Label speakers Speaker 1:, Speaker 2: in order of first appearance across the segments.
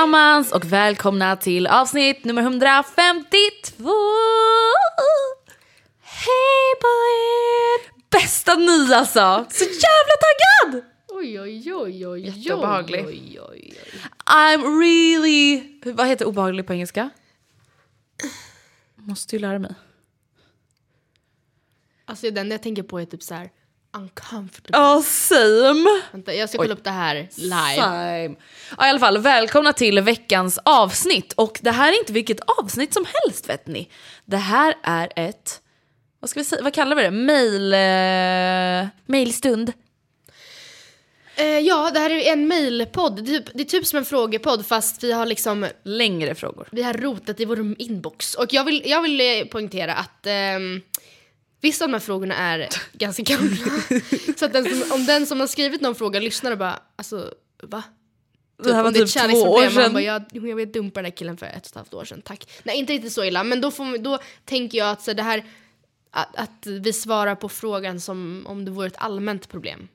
Speaker 1: allesammans och välkomna till avsnitt nummer 152. Hej på er! Bästa ny alltså! Så jävla taggad!
Speaker 2: Oj, oj, oj, oj,
Speaker 1: Jätteobehaglig.
Speaker 2: oj, oj, oj.
Speaker 1: I'm really... Vad heter obehaglig på engelska? Måste ju lära mig.
Speaker 2: Alltså den jag tänker på är typ så här uncomfortable.
Speaker 1: Ja, same.
Speaker 2: Vänta, jag ska kolla upp det här live.
Speaker 1: Same. Ja, I alla fall, välkomna till veckans avsnitt. Och det här är inte vilket avsnitt som helst vet ni. Det här är ett, vad ska vi säga, vad kallar vi det? Mail, eh, mailstund.
Speaker 2: Eh, ja, det här är en mailpodd. Det är, typ, det är typ som en frågepodd fast vi har liksom
Speaker 1: Längre frågor.
Speaker 2: vi har rotat i vår inbox. Och jag vill, jag vill eh, poängtera att ehm, vissa av de här frågorna är ganska gamla. Så att den som, om den som har skrivit någon fråga lyssnar och bara, alltså va?
Speaker 1: Det här var
Speaker 2: är ett
Speaker 1: typ två år sedan.
Speaker 2: Bara, jag, jag vill dumpa den där killen för ett och ett halvt år sedan, tack. Nej, inte riktigt så illa, men då, får, då tänker jag att så det här att, att vi svarar på frågan som om det vore ett allmänt problem.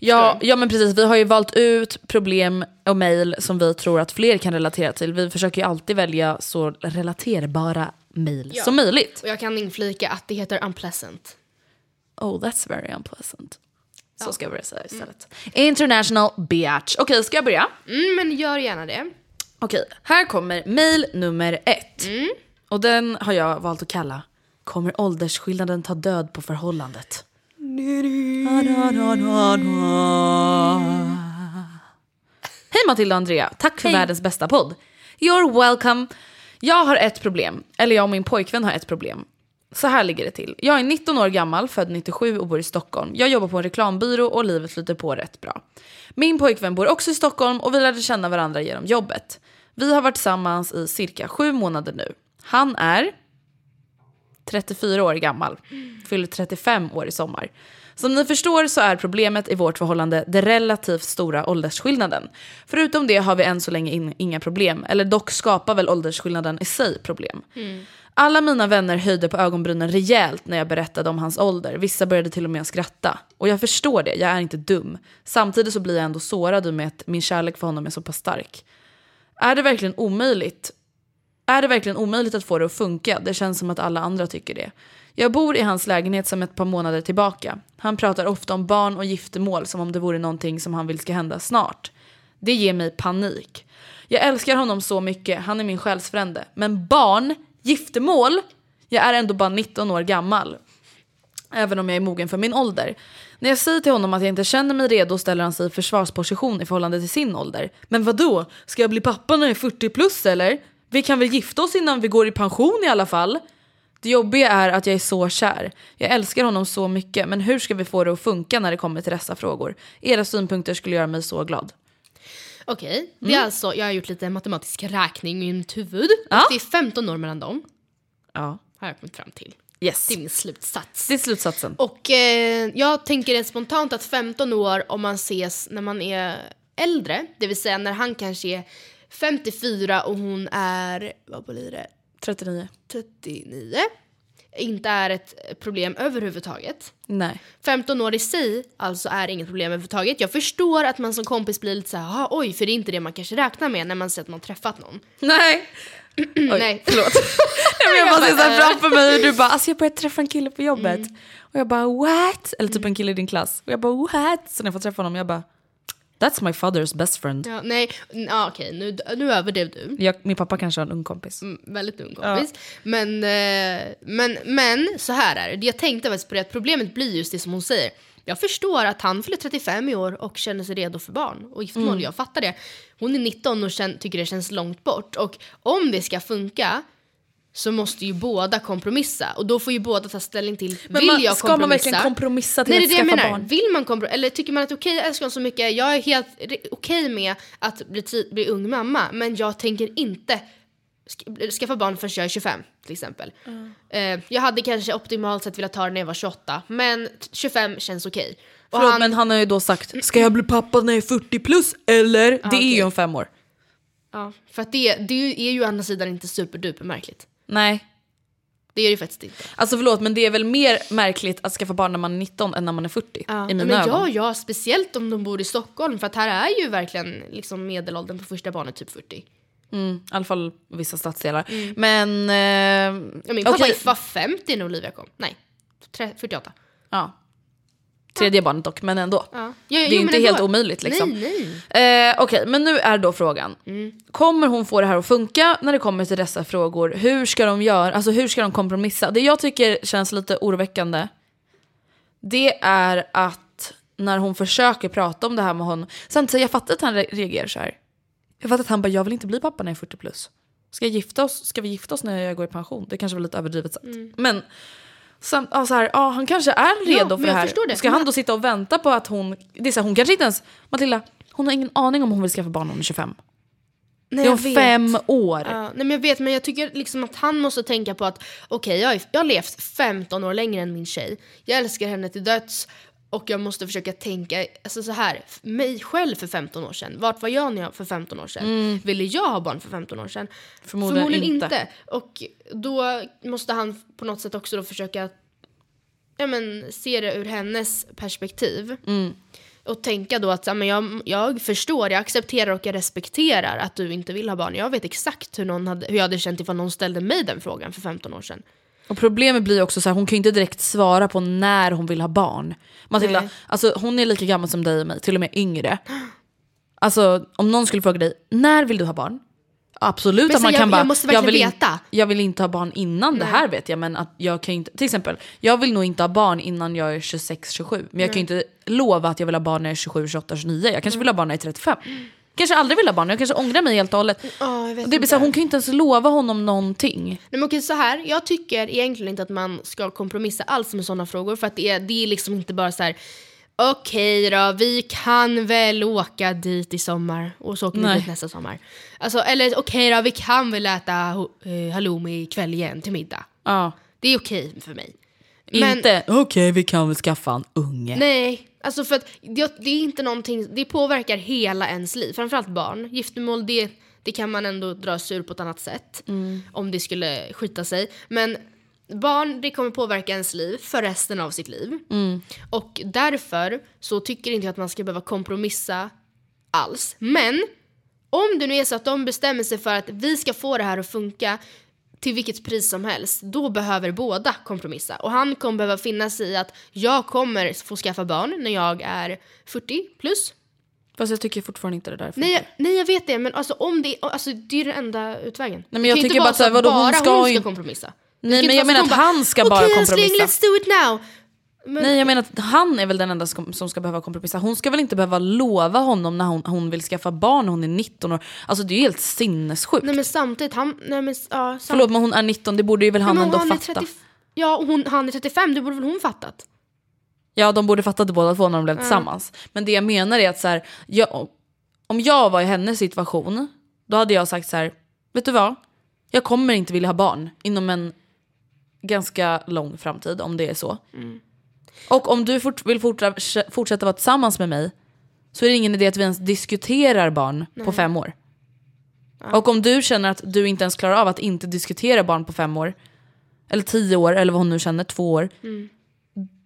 Speaker 1: Ja, ja men precis, vi har ju valt ut problem och mail som vi tror att fler kan relatera till. Vi försöker ju alltid välja så relaterbara mail
Speaker 2: Ja.
Speaker 1: som möjligt.
Speaker 2: Och jag kan inflika att det heter unpleasant.
Speaker 1: Oh, that's very unpleasant. Så ska jag börja säga istället. International biatch. Okej, ska jag börja?
Speaker 2: Mm, men gör gärna det.
Speaker 1: Okej, här kommer mail nummer ett. Och den har jag valt att kalla Kommer åldersskillnaden ta död på förhållandet? Hej Matilda och Andrea, tack för världens bästa podd. You're welcome. Jag har ett problem, eller jag och min pojkvän har ett problem. Så här ligger det till. Jag är 19 år gammal, född 97 och bor i Stockholm. Jag jobbar på en reklambyrå och livet flyter på rätt bra. Min pojkvän bor också i Stockholm och vi lärde känna varandra genom jobbet. Vi har varit tillsammans i cirka sju månader nu. Han är 34 år gammal, fyller 35 år i sommar. Som ni förstår så är problemet i vårt förhållande den relativt stora åldersskillnaden. Förutom det har vi än så länge in, inga problem, eller dock skapar väl åldersskillnaden i sig problem. Alla mina vänner höjde på ögonbrynen rejält när jag berättade om hans ålder. Vissa började till och med skratta. Och jag förstår det, jag är inte dum. Samtidigt så blir jag ändå sårad i och med att min kärlek för honom är så pass stark. Är det verkligen omöjligt är det verkligen omöjligt att få det att funka? Det känns som att alla andra tycker det. Jag bor i hans lägenhet som ett par månader tillbaka. Han pratar ofta om barn och giftermål som om det vore någonting som han vill ska hända snart. Det ger mig panik. Jag älskar honom så mycket, han är min själsfrände. Men barn, giftermål? Jag är ändå bara 19 år gammal. Även om jag är mogen för min ålder. När jag säger till honom att jag inte känner mig redo ställer han sig i försvarsposition i förhållande till sin ålder. Men vad då? Ska jag bli pappa när jag är 40 plus eller? Vi kan väl gifta oss innan vi går i pension i alla fall? Det jobbiga är att jag är så kär. Jag älskar honom så mycket, men hur ska vi få det att funka när det kommer till dessa frågor? Era synpunkter skulle göra mig så glad.
Speaker 2: Okej, det är alltså, jag har gjort lite matematisk räkning i mitt huvud.
Speaker 1: Ja.
Speaker 2: Det är 15 år mellan dem,
Speaker 1: Ja.
Speaker 2: har jag kommit fram till.
Speaker 1: Yes.
Speaker 2: Det är min slutsats.
Speaker 1: Det är slutsatsen.
Speaker 2: Och eh, jag tänker spontant att 15 år om man ses när man är äldre, det vill säga när han kanske är 54 och hon är, vad blir det,
Speaker 1: 39.
Speaker 2: 39, inte är ett problem överhuvudtaget.
Speaker 1: Nej.
Speaker 2: 15 år i sig alltså är inget problem överhuvudtaget. Jag förstår att man som kompis blir lite såhär, "Ah, oj, för det är inte det man kanske räknar med när man ser att man träffat någon.
Speaker 1: Nej. Oj,
Speaker 2: Nej.
Speaker 1: Förlåt. Nej, jag bara ser framför mig hur du bara, alltså jag började träffa en kille på jobbet. Och jag bara what? Eller typ en kille i din klass. Och jag bara what? Så när jag får träffa honom jag bara that's my father's best friend.
Speaker 2: Ja, nej, ja, okej, nu, nu överdrev du.
Speaker 1: Jag, min pappa kanske har en ung kompis.
Speaker 2: Mm, väldigt ung kompis. Men, eh, men, men så här är det, jag tänkte faktiskt på det att problemet blir just det som hon säger. Jag förstår att han fyller 35 i år och känner sig redo för barn och giftermål.
Speaker 1: Mm.
Speaker 2: Jag fattar det. Hon är 19 och känn, tycker det känns långt bort. Och om det ska funka så måste ju båda kompromissa. Och då får ju båda ta ställning till,
Speaker 1: Men
Speaker 2: vill
Speaker 1: man,
Speaker 2: jag
Speaker 1: ska man
Speaker 2: kompromissa?
Speaker 1: verkligen kompromissa till
Speaker 2: Nej,
Speaker 1: att
Speaker 2: det
Speaker 1: skaffa
Speaker 2: menar.
Speaker 1: barn?
Speaker 2: Vill man kompromissa? Eller tycker man att okej, jag älskar honom så mycket, jag är helt okej med att bli, bli ung mamma, men jag tänker inte sk- skaffa barn förrän jag är 25 till exempel. Eh, jag hade kanske optimalt sett velat ta det när jag var 28, men t- 25 känns okej. Och
Speaker 1: Förlåt
Speaker 2: han-
Speaker 1: men han har ju då sagt, ska jag bli pappa när jag är 40 plus eller? det är ju om fem år.
Speaker 2: Ja, för att det, det är ju å andra sidan inte superduper märkligt.
Speaker 1: Nej.
Speaker 2: Det är det ju faktiskt inte.
Speaker 1: Alltså förlåt men det är väl mer märkligt att skaffa barn när man är 19 än när man är 40 i mina
Speaker 2: men
Speaker 1: ögon.
Speaker 2: ja, ja, speciellt om de bor i Stockholm, för att här är ju verkligen liksom medelåldern på första barnet typ 40.
Speaker 1: Mm, I alla fall vissa stadsdelar. Men... Eh,
Speaker 2: Ja, min pappa
Speaker 1: okej,
Speaker 2: var 50 när Olivia kom. Nej, tre- 48.
Speaker 1: ja. Tredje barnet dock, men ändå.
Speaker 2: Ja.
Speaker 1: Det är inte helt omöjligt liksom.
Speaker 2: Nej, nej.
Speaker 1: Eh, Okej, men nu är då frågan. Kommer hon få det här att funka när det kommer till dessa frågor? Hur ska de göra? Alltså hur ska de kompromissa? Det jag tycker känns lite oroväckande, det är att när hon försöker prata om det här med honom, samtidigt jag fattar att han re- reagerar så här. Jag fattar att han bara, jag vill inte bli pappa när jag är 40 plus. Ska, jag gifta oss? Ska vi gifta oss när jag går i pension? Det kanske var lite överdrivet sagt. Men sam, ja, så här, ja, han kanske är redo
Speaker 2: men
Speaker 1: för det
Speaker 2: jag
Speaker 1: här.
Speaker 2: det.
Speaker 1: Ska han då sitta och vänta på att hon... Det är så här, hon kanske inte ens... Matilda, hon har ingen aning om hon vill skaffa barn när hon är 25.
Speaker 2: nej
Speaker 1: det är om
Speaker 2: jag
Speaker 1: fem år.
Speaker 2: Ja, nej, men jag vet, men jag tycker liksom att han måste tänka på att okej, jag, är- jag har levt 15 år längre än min tjej. Jag älskar henne till döds och jag måste försöka tänka, alltså så här, mig själv för 15 år sedan. Vart var jag när jag för 15 år sedan? Ville jag ha barn för 15 år sedan?
Speaker 1: Mm. Förmodligen inte.
Speaker 2: Och då måste han på något sätt också då försöka ja, men, se det ur hennes perspektiv.
Speaker 1: Mm.
Speaker 2: Och tänka då att ja, men jag, jag förstår, jag accepterar och jag respekterar att du inte vill ha barn. Jag vet exakt hur, någon hade, hur jag hade känt ifall någon ställde mig den frågan för 15 år sedan.
Speaker 1: Och problemet blir också så här, hon kan ju inte direkt svara på när hon vill ha barn. Matilda,
Speaker 2: Nej.
Speaker 1: alltså, hon är lika gammal som dig och mig, till och med yngre. Alltså om någon skulle fråga dig, när vill du ha barn? Absolut
Speaker 2: Men
Speaker 1: att man
Speaker 2: jag-
Speaker 1: kan bara,
Speaker 2: jag måste verkligen
Speaker 1: vill, in-
Speaker 2: veta.
Speaker 1: jag vill inte ha barn innan det här vet jag men att jag kan inte, till exempel, jag vill nog inte ha barn innan jag är 26-27 men jag kan ju inte lova att jag vill ha barn när jag är 27, 28, 29, jag kanske vill ha barn när jag är 35. Kanske aldrig vill ha barn, jag kanske ångrar mig helt och hållet.
Speaker 2: Vet
Speaker 1: Och det blir så hon kan ju inte ens lova honom någonting.
Speaker 2: Nej, men okej, så här. Jag tycker egentligen inte att man ska kompromissa alls med sådana frågor för att det är, det är liksom inte bara så här. Okej då, vi kan väl åka dit i sommar och så åker vi dit nästa sommar. Alltså, eller okej då, vi kan väl äta uh, halloumi ikväll igen till middag.
Speaker 1: Ja.
Speaker 2: Det är okej för mig. Men-
Speaker 1: Inte, okej vi kan väl skaffa en unge.
Speaker 2: Nej, alltså för att det, det är inte någonting, det påverkar hela ens liv. Framförallt barn. Giftermål, det, det kan man ändå dra sig ur på ett annat sätt. Om det skulle skita sig. Men barn, det kommer påverka ens liv för resten av sitt liv. Och därför så tycker inte jag att man ska behöva kompromissa alls. Men om det nu är så att de bestämmer sig för att vi ska få det här att funka till vilket pris som helst, då behöver båda kompromissa. Och han kommer behöva finna sig i att jag kommer få skaffa barn när jag är 40 plus.
Speaker 1: Fast jag tycker fortfarande inte det där.
Speaker 2: Nej, jag- nej jag vet det, men alltså, om det, alltså, det är den enda utvägen.
Speaker 1: men
Speaker 2: Det
Speaker 1: jag
Speaker 2: ju
Speaker 1: tycker bara
Speaker 2: vara
Speaker 1: så här,
Speaker 2: att
Speaker 1: vadå, hon ska
Speaker 2: hon ska kompromissa.
Speaker 1: Nej men jag menar att han ska bara
Speaker 2: Okej älskling,
Speaker 1: kompromissa.
Speaker 2: let's do it now. Men,
Speaker 1: Nej jag menar att han är väl den enda som som ska behöva kompromissa. Hon ska väl inte behöva lova honom när hon, hon vill skaffa barn hon är 19 år. Alltså det är ju helt sinnessjukt.
Speaker 2: nej men samtidigt, han... Nej, men, ja, samt,
Speaker 1: Förlåt men hon är 19, det borde ju väl han
Speaker 2: men
Speaker 1: ändå fatta.
Speaker 2: 30 ja, hon, han är 35, det borde väl hon fattat?
Speaker 1: Ja de borde fatta det båda två när de blev tillsammans. Men det jag menar är att så här, jag, om jag var i hennes situation, då hade jag sagt så här, vet du vad? Jag kommer inte vilja ha barn inom en ganska lång framtid om det är så. Och om du fort, vill fortsätta, fortsätta vara tillsammans med mig så är det ingen idé att vi ens diskuterar barn på fem år. Och om du känner att du inte ens klarar av att inte diskutera barn på fem år, eller tio år, eller vad hon nu känner, två år.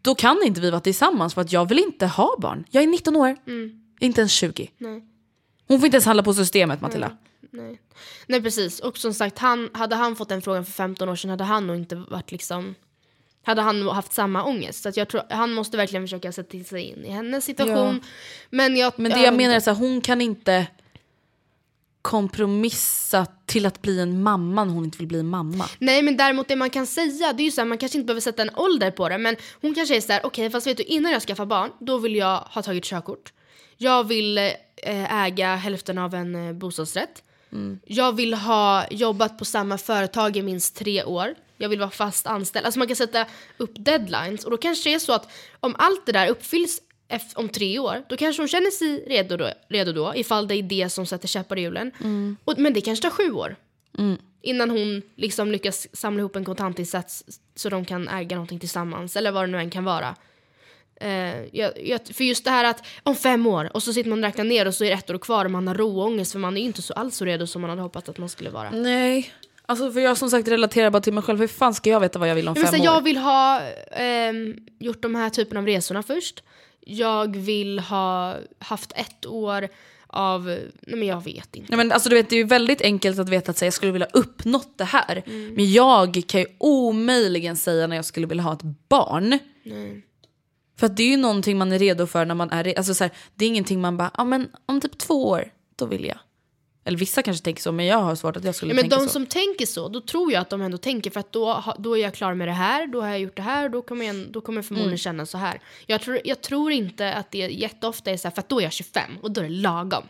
Speaker 1: Då kan inte vi vara tillsammans för att jag vill inte ha barn. Jag är 19 år, inte ens 20.
Speaker 2: Nej.
Speaker 1: Hon får inte ens handla på systemet Matilda.
Speaker 2: Nej. Nej precis, och som sagt, han, hade han fått den frågan för 15 år sedan hade han nog inte varit liksom hade han haft samma ångest. Så att jag tror, han måste verkligen försöka sätta sig in i hennes situation. Men, jag,
Speaker 1: Men det jag menar är så här, hon kan inte kompromissa till att bli en mamma när hon inte vill bli en mamma.
Speaker 2: Nej men däremot det man kan säga, det är ju så här, man kanske inte behöver sätta en ålder på det men hon kanske är så här: okej fast vet du innan jag skaffar barn då vill jag ha tagit körkort. Jag vill eh, äga hälften av en eh, bostadsrätt. Jag vill ha jobbat på samma företag i minst tre år. Jag vill vara fast anställd. Alltså man kan sätta upp deadlines och då kanske det är så att om allt det där uppfylls om tre år, då kanske hon känner sig redo då, redo då ifall det är det som sätter käppar i hjulen. Och, men det kanske tar sju år. Innan hon liksom lyckas samla ihop en kontantinsats så de kan äga någonting tillsammans eller vad det nu än kan vara. Eh, jag, jag, för just det här att om fem år och så sitter man och räknar ner och så är det ett år kvar och man har roångest för man är inte så alls så redo som man hade hoppats att man skulle vara.
Speaker 1: Nej. Alltså för jag som sagt relaterar bara till mig själv. Hur fan ska jag veta vad jag vill om
Speaker 2: Jag,
Speaker 1: fem
Speaker 2: säga,
Speaker 1: år?
Speaker 2: jag vill ha ehm, gjort de här typen av resorna först. Jag vill ha haft ett år av, nej men jag vet inte.
Speaker 1: Nej, men alltså, du vet, det är ju väldigt enkelt att veta att säga, jag skulle vilja uppnått det här.
Speaker 2: Mm.
Speaker 1: Men jag kan ju omöjligen säga när jag skulle vilja ha ett barn. För att det är ju någonting man är redo för när man är alltså, så här, Det är ingenting man bara, ja men om typ två år, då vill jag. Eller vissa kanske tänker så, men jag har svårt att jag skulle
Speaker 2: Ja, men
Speaker 1: tänka
Speaker 2: de
Speaker 1: så.
Speaker 2: som tänker så, då tror jag att de ändå tänker för att då, då är jag klar med det här, då har jag gjort det här, då kommer jag, då kommer jag förmodligen
Speaker 1: Mm.
Speaker 2: känna så här. Jag tror, jag tror inte att det jätteofta är så här, för att då är jag 25 och då är det lagom.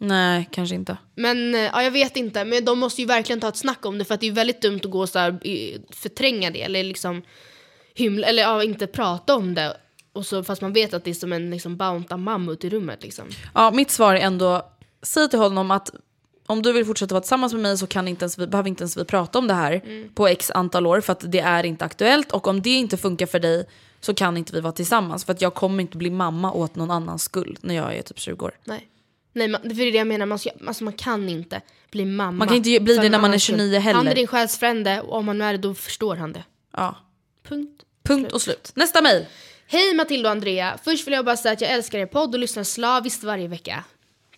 Speaker 1: Nej, kanske inte.
Speaker 2: Men eh, ja, jag vet inte, men de måste ju verkligen ta ett snack om det för att det är väldigt dumt att gå så här, förtränga det eller liksom hymla, eller ja, inte prata om det. Och så, fast man vet att det är som en liksom, bounta mammut i rummet liksom.
Speaker 1: Ja, mitt svar är ändå, säg till honom att om du vill fortsätta vara tillsammans med mig så kan inte ens vi, behöver inte ens vi prata om det här
Speaker 2: Mm.
Speaker 1: på x antal år för att det är inte aktuellt och om det inte funkar för dig så kan inte vi vara tillsammans för att jag kommer inte bli mamma åt någon annans skull när jag är typ 20 år.
Speaker 2: Nej. Nej, man, för det är det jag menar, man, ska, alltså, man kan inte bli mamma.
Speaker 1: Man kan inte bli det när man är
Speaker 2: annans skull.
Speaker 1: 29 heller.
Speaker 2: Han är din själsfrände och om han nu är det då förstår han det.
Speaker 1: Ja.
Speaker 2: Punkt.
Speaker 1: Punkt och slut. Nästa mejl.
Speaker 2: Hej Matilda och Andrea. Först vill jag bara säga att jag älskar er podd och lyssnar slaviskt varje vecka.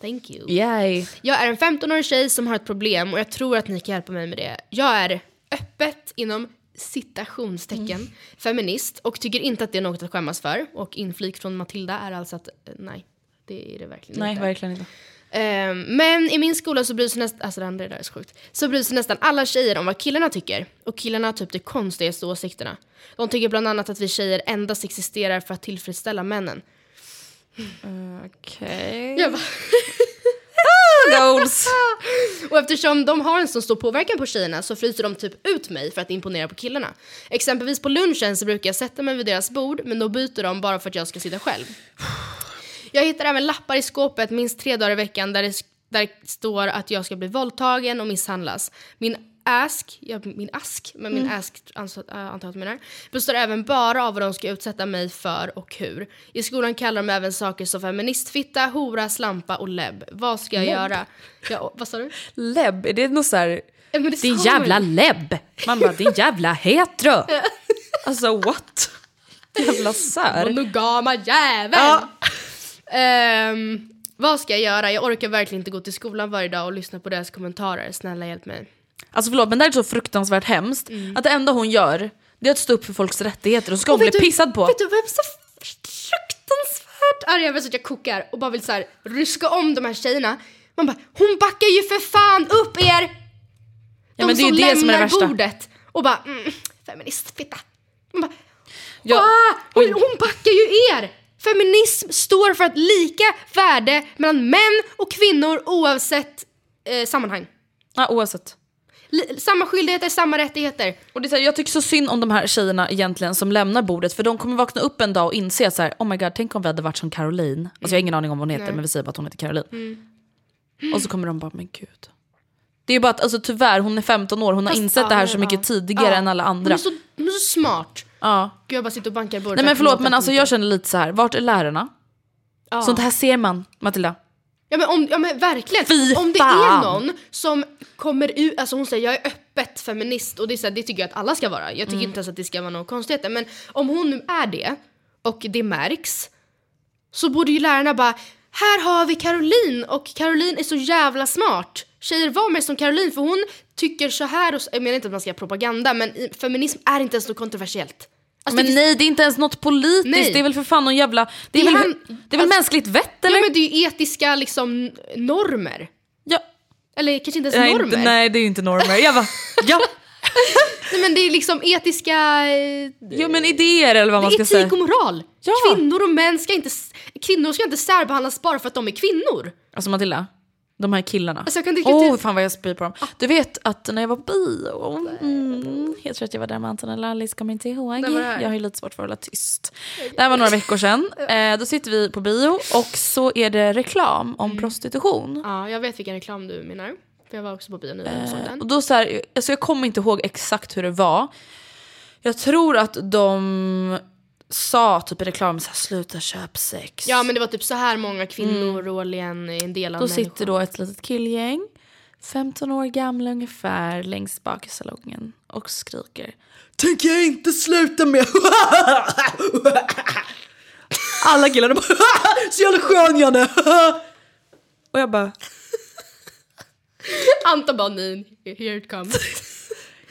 Speaker 2: Thank you.
Speaker 1: Yay.
Speaker 2: Jag är en 15-årig tjej som har ett problem och jag tror att ni kan hjälpa mig med det. Jag är öppet inom citationstecken feminist och tycker inte att det är något att skämmas för. Och inflik från Matilda är alltså att eh, nej, det är det verkligen
Speaker 1: Nej,
Speaker 2: inte.
Speaker 1: verkligen inte.
Speaker 2: Ehm, men i min skola så bryr sig nästan, alltså det andra där är så sjukt, så bryr sig nästan alla tjejer om vad killarna tycker. Och killarna har typ de konstigaste åsikterna. De tycker bland annat att vi tjejer endast existerar för att tillfredsställa männen.
Speaker 1: Okej.
Speaker 2: Jag bara,
Speaker 1: Goals.
Speaker 2: och eftersom de har en så stor påverkan på tjejerna så fryser de typ ut mig för att imponera på killarna. Exempelvis på lunchen så brukar jag sätta mig vid deras bord men då byter de bara för att jag ska sitta själv. Jag hittar även lappar i skåpet minst tre dagar i veckan där det, där det står att jag ska bli våldtagen och misshandlas. Min ask, ja, min ask, men min ask antar äh, antar jag att du menar, består även bara av vad de ska utsätta mig för och hur. I skolan kallar de även saker som feministfitta, hora, slampa och lebb. Vad ska jag göra? Ja, vad sa du?
Speaker 1: Lebb, är det något så här...
Speaker 2: Ja, det
Speaker 1: Din
Speaker 2: man
Speaker 1: jävla
Speaker 2: ju.
Speaker 1: lebb! Man bara, din jävla hetero! Alltså what? Jävla sär.
Speaker 2: Monogama jävel!
Speaker 1: Ja.
Speaker 2: Ehm, vad ska jag göra? Jag orkar verkligen inte gå till skolan varje dag och lyssna på deras kommentarer. Snälla hjälp mig.
Speaker 1: Alltså förlåt men det här är så fruktansvärt hemskt att det enda hon gör det är att stå upp för folks rättigheter och så ska hon bli
Speaker 2: du-
Speaker 1: pissad på.
Speaker 2: Vet du vad jag är så fruktansvärt arg över så att jag kokar och bara vill så här ryska om de här tjejerna. Man bara, hon backar ju för fan upp er!
Speaker 1: Ja, men det är ju
Speaker 2: som
Speaker 1: som är det
Speaker 2: lämnar
Speaker 1: värsta.
Speaker 2: bordet och bara mm, feministfitta. Man bara,
Speaker 1: Ja,
Speaker 2: ah, hon, hon backar ju er! Feminism står för ett lika värde mellan män och kvinnor oavsett eh, sammanhang.
Speaker 1: Ja, oavsett.
Speaker 2: Samma skyldigheter, samma rättigheter.
Speaker 1: Och det är så här, jag tycker så synd om de här tjejerna egentligen som lämnar bordet för de kommer vakna upp en dag och inse att så här, oh my god, tänk om vi hade varit som Caroline. Alltså jag har ingen aning om vad hon heter men vi säger bara att hon heter Caroline. Och så kommer de bara, men gud. Det är bara att alltså, tyvärr, hon är 15 år, hon har
Speaker 2: Fast,
Speaker 1: insett det här
Speaker 2: ja,
Speaker 1: så
Speaker 2: ja.
Speaker 1: mycket tidigare
Speaker 2: Ja.
Speaker 1: än alla
Speaker 2: Hon
Speaker 1: andra.
Speaker 2: är så, hon är så smart.
Speaker 1: Ja.
Speaker 2: Gud jag bara sitter och bankar i bordet.
Speaker 1: Nej men förlåt men alltså jag känner lite så här, vart är lärarna?
Speaker 2: Ja.
Speaker 1: Sånt här ser man, Matilda.
Speaker 2: Ja men, om, ja men verkligen.
Speaker 1: Fy
Speaker 2: om det
Speaker 1: fan.
Speaker 2: är någon som kommer ut, alltså hon säger jag är öppet feminist och det, är så här, det tycker jag att alla ska vara. Jag tycker
Speaker 1: Mm.
Speaker 2: inte ens att det ska vara några konstigheter. Men om hon nu är det och det märks så borde ju lärarna bara här har vi Caroline och Caroline är så jävla smart. Tjejer var mer som Caroline för hon tycker så här och så, jag menar inte att man ska göra propaganda men feminism är inte ens något kontroversiellt. Alltså,
Speaker 1: Men
Speaker 2: det,
Speaker 1: nej det är inte ens något politiskt,
Speaker 2: Nej.
Speaker 1: det är väl för fan någon jävla... Det är,
Speaker 2: Det är
Speaker 1: väl,
Speaker 2: han-
Speaker 1: det är väl
Speaker 2: alltså-
Speaker 1: mänskligt vett eller?
Speaker 2: ja, men det är ju etiska liksom normer.
Speaker 1: Ja.
Speaker 2: Eller kanske inte ens
Speaker 1: Nej,
Speaker 2: normer.
Speaker 1: inte, nej det är ju inte normer. Jag bara, ja.
Speaker 2: Nej men det är liksom etiska... eh,
Speaker 1: Jo men idéer eller vad man ska
Speaker 2: etik
Speaker 1: säga.
Speaker 2: och moral.
Speaker 1: Ja.
Speaker 2: Kvinnor och män ska inte, kvinnor ska inte särbehandlas bara för att de är kvinnor.
Speaker 1: Alltså Matilda, de här killarna.
Speaker 2: Alltså,
Speaker 1: Åh
Speaker 2: att-
Speaker 1: fan vad jag spyr på dem. Du vet att när jag var på bio, mm, jag tror att jag var där med Anton och Alice, kommer inte ihåg. Jag har ju lite svårt för att hålla tyst. Det här var några veckor sedan. Eh, då sitter vi på bio och så är det reklam om
Speaker 2: Mm.
Speaker 1: prostitution.
Speaker 2: Ja, jag vet vilken reklam du menar. För jag var också på bio nyligen och såg
Speaker 1: Och då så här, alltså jag kommer inte ihåg exakt hur det var. Jag tror att de sa typ i reklamen såhär, sluta köp sex.
Speaker 2: Ja men det var typ så här många kvinnor årligen är en del av
Speaker 1: Mm. Då
Speaker 2: människan.
Speaker 1: sitter då ett litet killgäng, 15 år gamla ungefär, längst bak i salongen och skriker Tänker jag inte sluta med Alla killarna bara Så jävla skön Janne! Och jag bara,
Speaker 2: Anton bara nej, here it comes.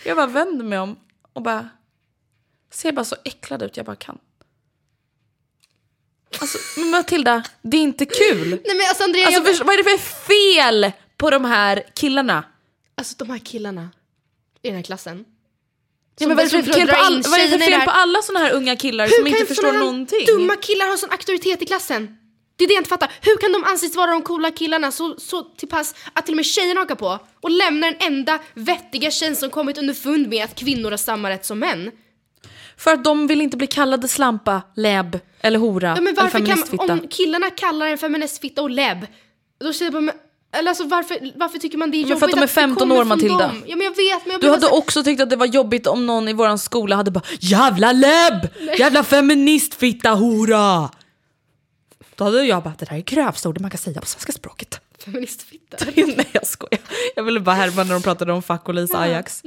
Speaker 1: jag bara vänder mig om och bara ser bara så äcklad ut jag bara kan. Alltså men Matilda, det är inte kul.
Speaker 2: nej men alltså Andrea,
Speaker 1: Alltså
Speaker 2: jag,
Speaker 1: för, vad är det för fel på de här killarna?
Speaker 2: alltså de här killarna i den här klassen.
Speaker 1: Ja, men vad är det för fel på, all, vad är det fel på
Speaker 2: alla?
Speaker 1: såna här unga killar som inte
Speaker 2: kan
Speaker 1: förstår
Speaker 2: såna här
Speaker 1: någonting?
Speaker 2: dumma killar ha sån auktoritet i klassen? Det är det jag inte fattar. Hur kan de anses vara de coola killarna så, så till pass att till och med tjejerna hakar på och lämnar den enda vettiga tjejen som kommit underfund med att kvinnor har samma rätt som män?
Speaker 1: För att de vill inte bli kallade slampa, läbb eller hora
Speaker 2: Ja, men
Speaker 1: eller
Speaker 2: varför kan,
Speaker 1: feministfitta.
Speaker 2: om killarna kallar en feministfitta och lebb, då säger men, eller alltså varför, varför tycker man det är
Speaker 1: Men
Speaker 2: jobbigt
Speaker 1: för att de är
Speaker 2: det
Speaker 1: 15
Speaker 2: kommer
Speaker 1: år, Matilda.
Speaker 2: Ja men jag vet men jag
Speaker 1: Du hade
Speaker 2: så-
Speaker 1: också tyckt att det var jobbigt om någon i våran skola hade bara Jävla läbb! Jävla feministfitta hora! Då hade jag bara, det där är grövsta ordet man kan säga på svenska språket.
Speaker 2: feministfitta.
Speaker 1: Nej jag skojar. Jag ville bara härma när de pratade om fuck och Lisa Ajax.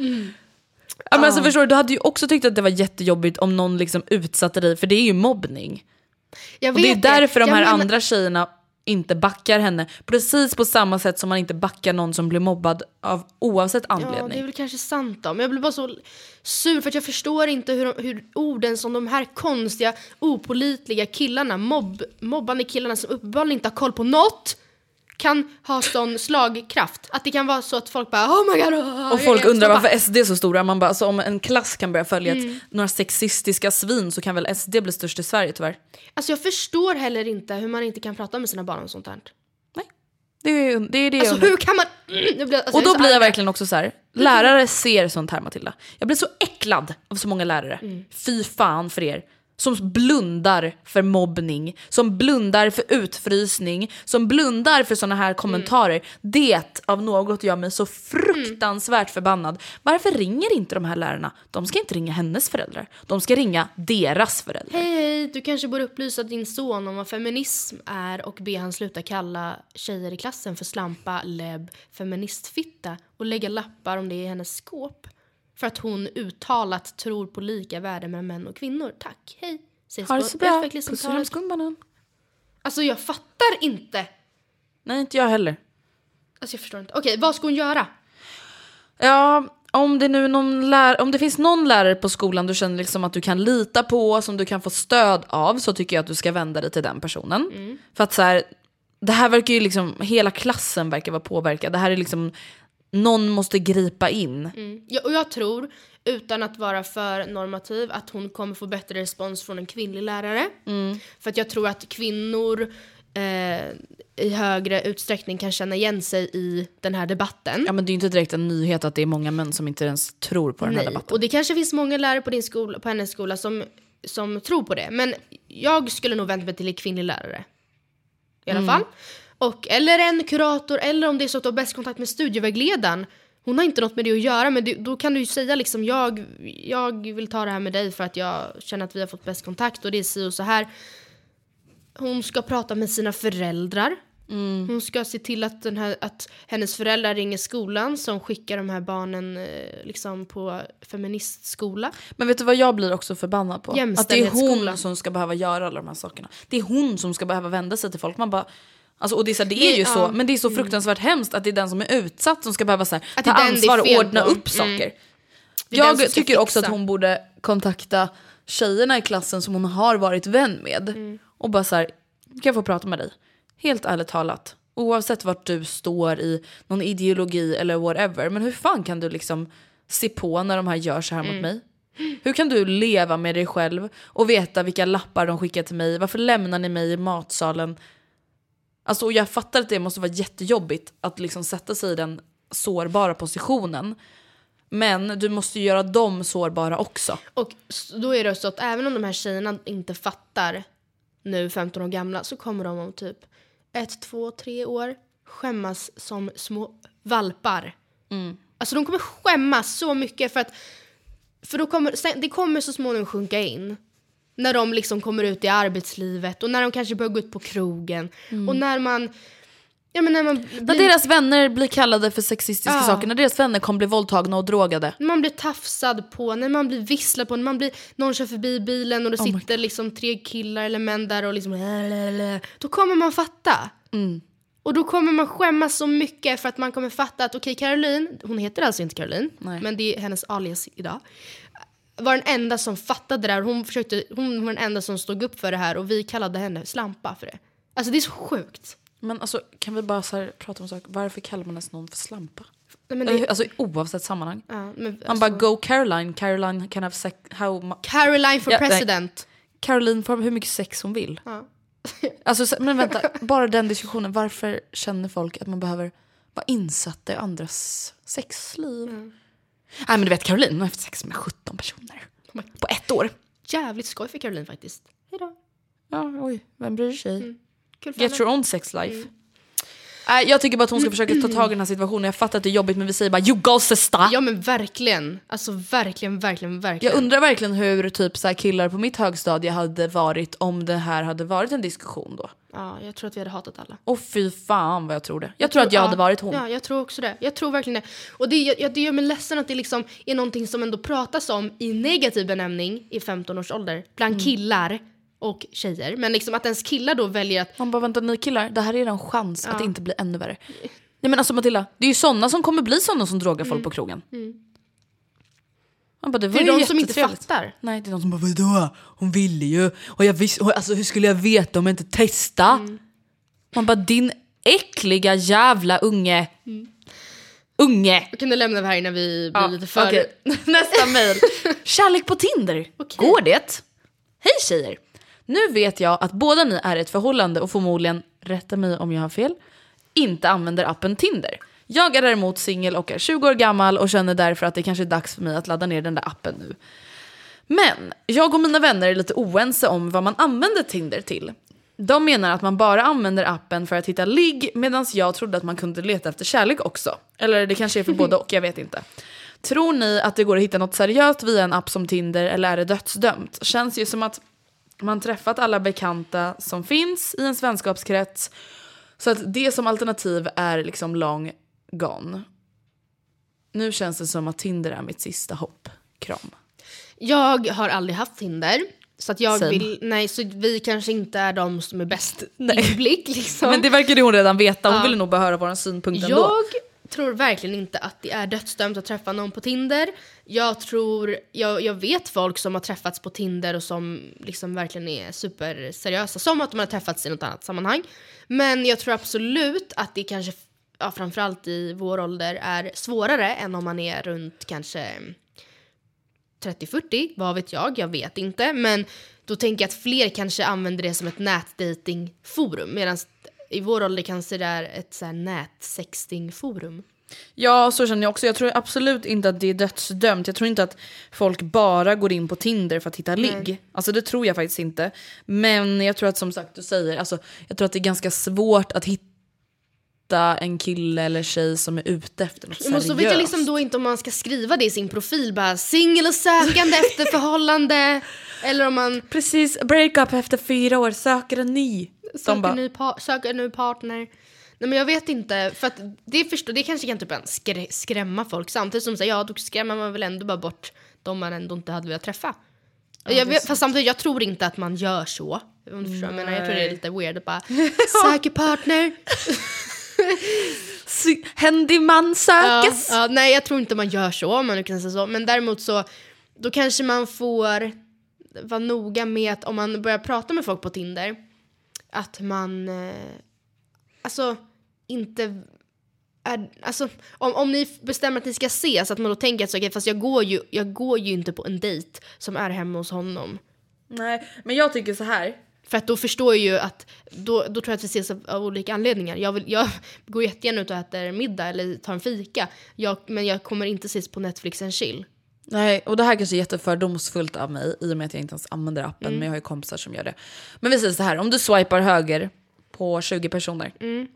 Speaker 1: Ja, men alltså, förstår du, du hade ju också tyckt att det var jättejobbigt om någon liksom utsatte dig, för det är ju mobbning.
Speaker 2: Jag
Speaker 1: Och det är
Speaker 2: vet
Speaker 1: därför de
Speaker 2: Jag
Speaker 1: här
Speaker 2: menar-
Speaker 1: andra tjejerna inte backar henne. Precis på samma sätt som man inte backar någon som blir mobbad av oavsett
Speaker 2: Ja,
Speaker 1: anledning.
Speaker 2: det är väl kanske sant då. Men jag blir bara så sur för att jag förstår inte hur, de, hur orden som de här konstiga, opolitliga killarna, mobb, mobbande killarna som uppenbarligen inte har koll på något, kan ha sån slagkraft. Att det kan vara så att folk bara oh my god. oh,
Speaker 1: Och
Speaker 2: jag-
Speaker 1: folk
Speaker 2: jag
Speaker 1: undrar
Speaker 2: stoppar."
Speaker 1: varför SD är så stora. Man bara, alltså, om en klass kan börja följa
Speaker 2: Mm.
Speaker 1: ett, några sexistiska svin så kan väl SD bli störst i Sverige tyvärr.
Speaker 2: Alltså jag förstår heller inte hur man inte kan prata med sina barn om sånt här.
Speaker 1: Nej. Det är det, är det
Speaker 2: Alltså hur kan man... Mm, blir, alltså,
Speaker 1: Och då blir jag
Speaker 2: arg.
Speaker 1: verkligen också så här. lärare ser sånt här Matilda. Jag blir så äcklad av så många lärare.
Speaker 2: Mm.
Speaker 1: Fy fan för er. Som blundar för mobbning, som blundar för utfrysning, som blundar för såna här kommentarer.
Speaker 2: Mm.
Speaker 1: Det av något gör mig så fruktansvärt förbannad. Varför ringer inte de här lärarna? De ska inte ringa hennes föräldrar. De ska ringa deras föräldrar.
Speaker 2: Hej hej, du kanske borde upplysa din son om vad feminism är och be han sluta kalla tjejer i klassen för slampa, lebb, feministfitta och lägga lappar om det i hennes skåp. För att hon uttalat tror på lika värde mellan män och kvinnor. Tack, hej. Ses
Speaker 1: Ha det så bra. Puss och skumbanan.
Speaker 2: Alltså jag fattar inte.
Speaker 1: Nej, inte jag heller.
Speaker 2: Alltså jag förstår inte. Okej, vad ska hon göra?
Speaker 1: Ja, om det nu någon lär, om det finns någon lärare på skolan du känner liksom att du kan lita på, som du kan få stöd av, så tycker jag att du ska vända dig till den personen. För att så här, det här verkar ju liksom, hela klassen verkar vara påverkad. Det här är liksom, någon måste gripa in.
Speaker 2: Mm. Ja, och jag tror, utan att vara för normativ, att hon kommer få bättre respons från en kvinnlig lärare. För att jag tror att kvinnor eh, i högre utsträckning kan känna igen sig i den här debatten.
Speaker 1: Ja men det är ju inte direkt en nyhet att det är många män som inte ens tror på den här
Speaker 2: Nej.
Speaker 1: debatten.
Speaker 2: Och det kanske finns många lärare på, din skola, på hennes skola som, som tror på det. Men jag skulle nog vända mig till en kvinnlig lärare. I alla fall. Och, eller en kurator, eller om det är så att du har bäst kontakt med studievägledaren. Hon har inte något med det att göra, men det, då kan du ju säga liksom jag, jag vill ta det här med dig för att jag känner att vi har fått bäst kontakt och det är si och så här. Hon ska prata med sina föräldrar. Hon ska se till att, den här, att hennes föräldrar ringer skolan som skickar de här barnen eh, liksom på feministskola.
Speaker 1: Men vet du vad jag blir också förbannad på? Att det är hon som ska behöva göra alla de här sakerna. Det är hon som ska behöva vända sig till folk. Man bara, alltså, och det är, så här, det är ju
Speaker 2: Ja.
Speaker 1: så, men det är så fruktansvärt hemskt att det är den som är utsatt som ska behöva så här,
Speaker 2: Att
Speaker 1: ta ansvar och ordna
Speaker 2: på.
Speaker 1: upp
Speaker 2: Mm.
Speaker 1: saker. Jag tycker också att
Speaker 2: fixa.
Speaker 1: hon borde kontakta tjejerna i klassen som hon har varit vän med.
Speaker 2: Mm.
Speaker 1: Och bara så här, kan jag få prata med dig? Helt ärligt talat. Oavsett vart du står i någon ideologi eller whatever. Men hur fan kan du liksom se på när de här gör så här
Speaker 2: Mm.
Speaker 1: mot mig? Hur kan du leva med dig själv och veta vilka lappar de skickar till mig? Varför lämnar ni mig i matsalen? Alltså, och jag fattar att det måste vara jättejobbigt att liksom sätta sig i den sårbara positionen. Men du måste göra dem sårbara också.
Speaker 2: Och då är det så att även om de här tjejerna inte fattar nu 15 år gamla så kommer de om typ ett, två, tre år skämmas som små valpar. Alltså de kommer skämmas så mycket för att för då kommer, det kommer så småningom sjunka in. När de liksom kommer ut i arbetslivet och när de kanske börjar gå ut på krogen. Och när man... Ja men när man
Speaker 1: När
Speaker 2: blir,
Speaker 1: deras vänner blir kallade för sexistiska
Speaker 2: Ja.
Speaker 1: saker, när deras vänner kommer bli våldtagna och drogade.
Speaker 2: när man blir tafsad på, när man blir visslad på, när man blir, någon kör förbi bilen och det
Speaker 1: Oh
Speaker 2: sitter liksom tre killar eller män där och liksom Då kommer man fatta.
Speaker 1: Mm.
Speaker 2: Och då kommer man skämmas så mycket för att man kommer fatta att okej Caroline, hon heter alltså inte Caroline,
Speaker 1: Nej.
Speaker 2: men det är hennes alias idag. Var den enda som fattade det här, hon, försökte, hon var den enda som stod upp för det här och vi kallade henne slampa för det. Alltså det är så sjukt.
Speaker 1: Men alltså, kan vi bara så prata om saker? Varför kallar man ens någon för slampa?
Speaker 2: Nej, det,
Speaker 1: Alltså oavsett sammanhang.
Speaker 2: ja, men,
Speaker 1: Man
Speaker 2: alltså,
Speaker 1: bara go Caroline, Caroline can have sex, how
Speaker 2: Caroline for
Speaker 1: Ja, nej.
Speaker 2: president.
Speaker 1: Caroline får hur mycket sex hon vill.
Speaker 2: Ja.
Speaker 1: Alltså, så- men vänta, bara den diskussionen. Varför känner folk att man behöver vara insatta i andras sexliv? Nej men du vet Caroline, hon har haft sex med 17 personer. På ett år.
Speaker 2: Jävligt skoj för Caroline faktiskt. Hejdå.
Speaker 1: Ja, oj, vem bryr sig?
Speaker 2: För
Speaker 1: Get your own sex life. Nej, jag tycker bara att hon ska försöka ta tag i den här situationen. Jag fattar att det är jobbigt men vi säger bara you go sister.
Speaker 2: Ja men verkligen. Alltså verkligen, verkligen,
Speaker 1: Jag
Speaker 2: verkligen.
Speaker 1: undrar verkligen hur typ så här killar på mitt högstadie hade varit om det här hade varit en diskussion då.
Speaker 2: Ja, jag tror att vi hade hatat alla.
Speaker 1: Och fy fan vad jag tror det. Jag, tror att jag
Speaker 2: ja,
Speaker 1: hade varit hon.
Speaker 2: Ja, jag tror också det. Jag tror verkligen det. Och det, jag, det gör mig ledsen att det liksom är någonting som ändå pratas om i negativ benämning i 15 års ålder. Bland
Speaker 1: Mm.
Speaker 2: killar och tjejer. Men liksom att ens killar då väljer att
Speaker 1: Man bara vänta ni killar, det här är en chans att det inte blir ännu värre. Nej men alltså Matilda, det är ju sådana som kommer bli sådana som drogar folk på krogen. Man bara, det
Speaker 2: det är
Speaker 1: ju
Speaker 2: de som inte fattar.
Speaker 1: Nej det är de som bara vadå? Hon ville ju. Och jag visste, alltså hur skulle jag veta om jag inte testa? Man bara din äckliga jävla unge. Unge!
Speaker 2: Vi kunde lämna det här innan vi blir lite för...
Speaker 1: Okej, nästa mejl. Kärlek på Tinder.
Speaker 2: Okej.
Speaker 1: Går det? Hej tjejer! Nu vet jag att båda ni är i ett förhållande och förmodligen, rätta mig om jag har fel, inte använder appen Tinder. Jag är däremot singel och är 20 år gammal och känner därför att det kanske är dags för mig att ladda ner den där appen nu. Men jag och mina vänner är lite oense om vad man använder Tinder till. De menar att man bara använder appen för att hitta ligg medan jag trodde att man kunde leta efter kärlek också. Eller det kanske är för både och, jag vet inte. Tror ni att det går att hitta något seriöst via en app som Tinder eller är det dödsdömt? Känns ju som att man träffat alla bekanta som finns i ens vänskapskrets. Så att det som alternativ är liksom long gone. Nu känns det som att Tinder är mitt sista hopp. Kram.
Speaker 2: Jag har aldrig haft Tinder. Så att jag
Speaker 1: Same.
Speaker 2: vill, nej så vi kanske inte är de som är bäst
Speaker 1: Nej.
Speaker 2: inblick liksom.
Speaker 1: Men det verkar ju hon redan veta. Hon
Speaker 2: Ja.
Speaker 1: ville nog bara höra vår synpunkt ändå.
Speaker 2: Jag tror verkligen inte att det är dödsdömt att träffa någon på Tinder. Jag tror, jag, jag vet folk som har träffats på Tinder och som liksom verkligen är superseriösa. Som att de har träffats i något annat sammanhang. Men jag tror absolut att det kanske, ja, framförallt i vår ålder, är svårare än om man är runt kanske 30-40, vad vet jag, jag vet inte. Men då tänker jag att fler kanske använder det som ett nätdatingforum medan i vår ålder kanske det är ett så här nätsextingforum.
Speaker 1: Ja, så känner jag också. Jag tror absolut inte att det är dödsdömt. Jag tror inte att folk bara går in på Tinder för att hitta ligg. Alltså det tror jag faktiskt inte. Men jag tror att som sagt du säger, alltså, jag tror att det är ganska svårt att hitta en kille eller tjej som är ute efter något
Speaker 2: Men
Speaker 1: seriöst.
Speaker 2: så vet jag liksom då inte om man ska skriva det i sin profil, bara singel och sökande efter förhållande. Eller om man
Speaker 1: Precis, breakup efter fyra år, söker en ny.
Speaker 2: söker,
Speaker 1: bara,
Speaker 2: ny, söker en ny partner. Nej men jag vet inte, för att det, förstår, det kanske kan typ en skrä, skrämma folk samtidigt som säger ja då skrämmer man väl ändå bara bort de man ändå inte hade velat träffa. jag vet, fast samtidigt, jag tror inte att man gör så. Om du förstår vad jag menar. Jag tror det är lite weird att bara söker partner.
Speaker 1: "Sy- händig man
Speaker 2: Ja,
Speaker 1: sökes.
Speaker 2: ja, nej jag tror inte man gör så om man nu kan säga så. Men däremot så, då kanske man får vara noga med att om man börjar prata med folk på Tinder, att man eh, alltså inte är, alltså, om, om ni bestämmer att ni ska ses, att man då tänker att så, okej, fast jag går, ju, jag går ju inte på en dejt som är hemma hos honom.
Speaker 1: Nej, men jag tycker så här.
Speaker 2: För att då förstår jag ju att, då, då tror jag att vi ses av, av olika anledningar. Jag, vill, jag går jättegärna ut och äter middag eller tar en fika. Jag, men jag kommer inte ses på Netflix and chill.
Speaker 1: Nej, och det här kanske är jättefördomsfullt av mig i och med att jag inte ens använder appen, men jag har ju kompisar som gör det. Men vi säger så här, om du swipar höger på 20 personer,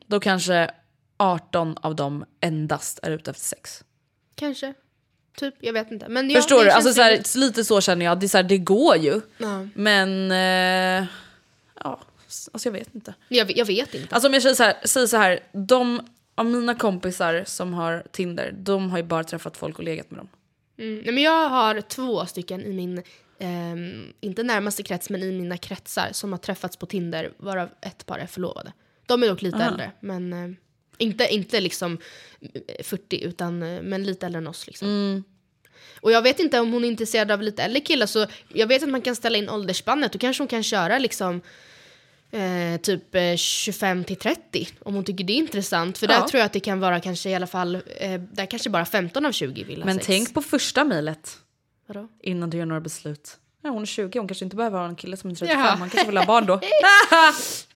Speaker 1: då kanske 18 av dem endast är ute efter sex.
Speaker 2: Kanske. Typ, jag vet inte. Men ja,
Speaker 1: Förstår du? Alltså, så här, lite så känner jag, det, så här, det går ju.
Speaker 2: Ja.
Speaker 1: Men, eh, ja, alltså jag vet inte.
Speaker 2: jag, jag vet inte.
Speaker 1: Alltså om jag säger så här, säger så här de av mina kompisar som har Tinder, de har ju bara träffat folk och legat med dem.
Speaker 2: Mm. Nej, men jag har två stycken i min, ehm, inte närmaste krets, men i mina kretsar som har träffats på Tinder, varav ett par är förlovade. De är dock lite äldre, men eh, inte, inte liksom eh, 40, utan eh, men lite äldre än oss. Liksom. Och jag vet inte om hon är intresserad av lite äldre killar, så jag vet att man kan ställa in åldersspannet. Då kanske hon kan köra liksom eh, typ eh, 25 till 30 om hon tycker det är intressant. För där
Speaker 1: Ja.
Speaker 2: tror jag att det kan vara kanske i alla fall, eh, där kanske bara 15 av 20 vill ha
Speaker 1: Men
Speaker 2: sex.
Speaker 1: tänk på första mejlet innan du gör några beslut. Ja, hon är 20, hon kanske inte behöver ha en kille som är 35,
Speaker 2: Jaha.
Speaker 1: han kanske vill ha barn då.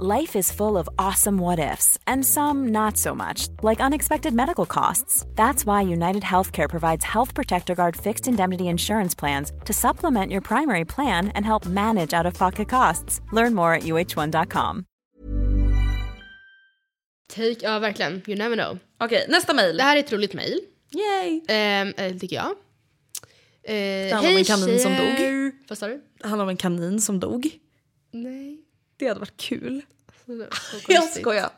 Speaker 3: Life is full of awesome what ifs, and some not so much, like unexpected medical costs. That's why United Healthcare provides Health Protector Guard fixed indemnity insurance plans to supplement your primary plan and help manage out of pocket costs. Learn more at uh1.com.
Speaker 2: Take, ja verkligen, you never know.
Speaker 1: Okej, nästa mejl.
Speaker 2: Det här är ett roligt mejl,
Speaker 1: Yay!
Speaker 2: ehm, eh, tycker jag. Eh,
Speaker 1: handlar om en kanin som dog.
Speaker 2: tjejer. Vad sa du?
Speaker 1: Det handlar om en kanin som dog.
Speaker 2: Nej.
Speaker 1: Det hade varit kul.
Speaker 2: Så
Speaker 1: Jag skojar.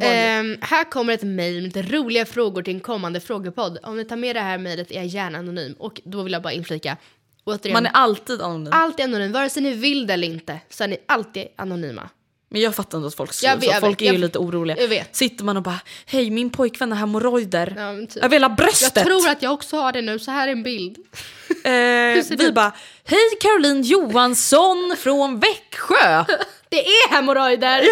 Speaker 2: Ehm, här kommer ett mejl med lite roliga frågor till en kommande frågepodd. Om ni tar med det här mejlet är jag gärna anonym. Och då vill jag bara inflika, återigen,
Speaker 1: Man är alltid anonym.
Speaker 2: alltid anonym. Vare sig ni vill det eller inte så är ni alltid anonyma.
Speaker 1: Men jag fattar inte att folk skriver så. Folk
Speaker 2: vet,
Speaker 1: är ju lite oroliga.
Speaker 2: jag vet.
Speaker 1: Sitter man och bara, hej min pojkvän har hemorrojder.
Speaker 2: Ja, typ.
Speaker 1: Jag vill ha bröstet!
Speaker 2: Jag tror att jag också har det nu, så här är en bild.
Speaker 1: Eh, vi
Speaker 2: ut?
Speaker 1: bara, hej Caroline Johansson från Växjö!
Speaker 2: Det är hemorrojder!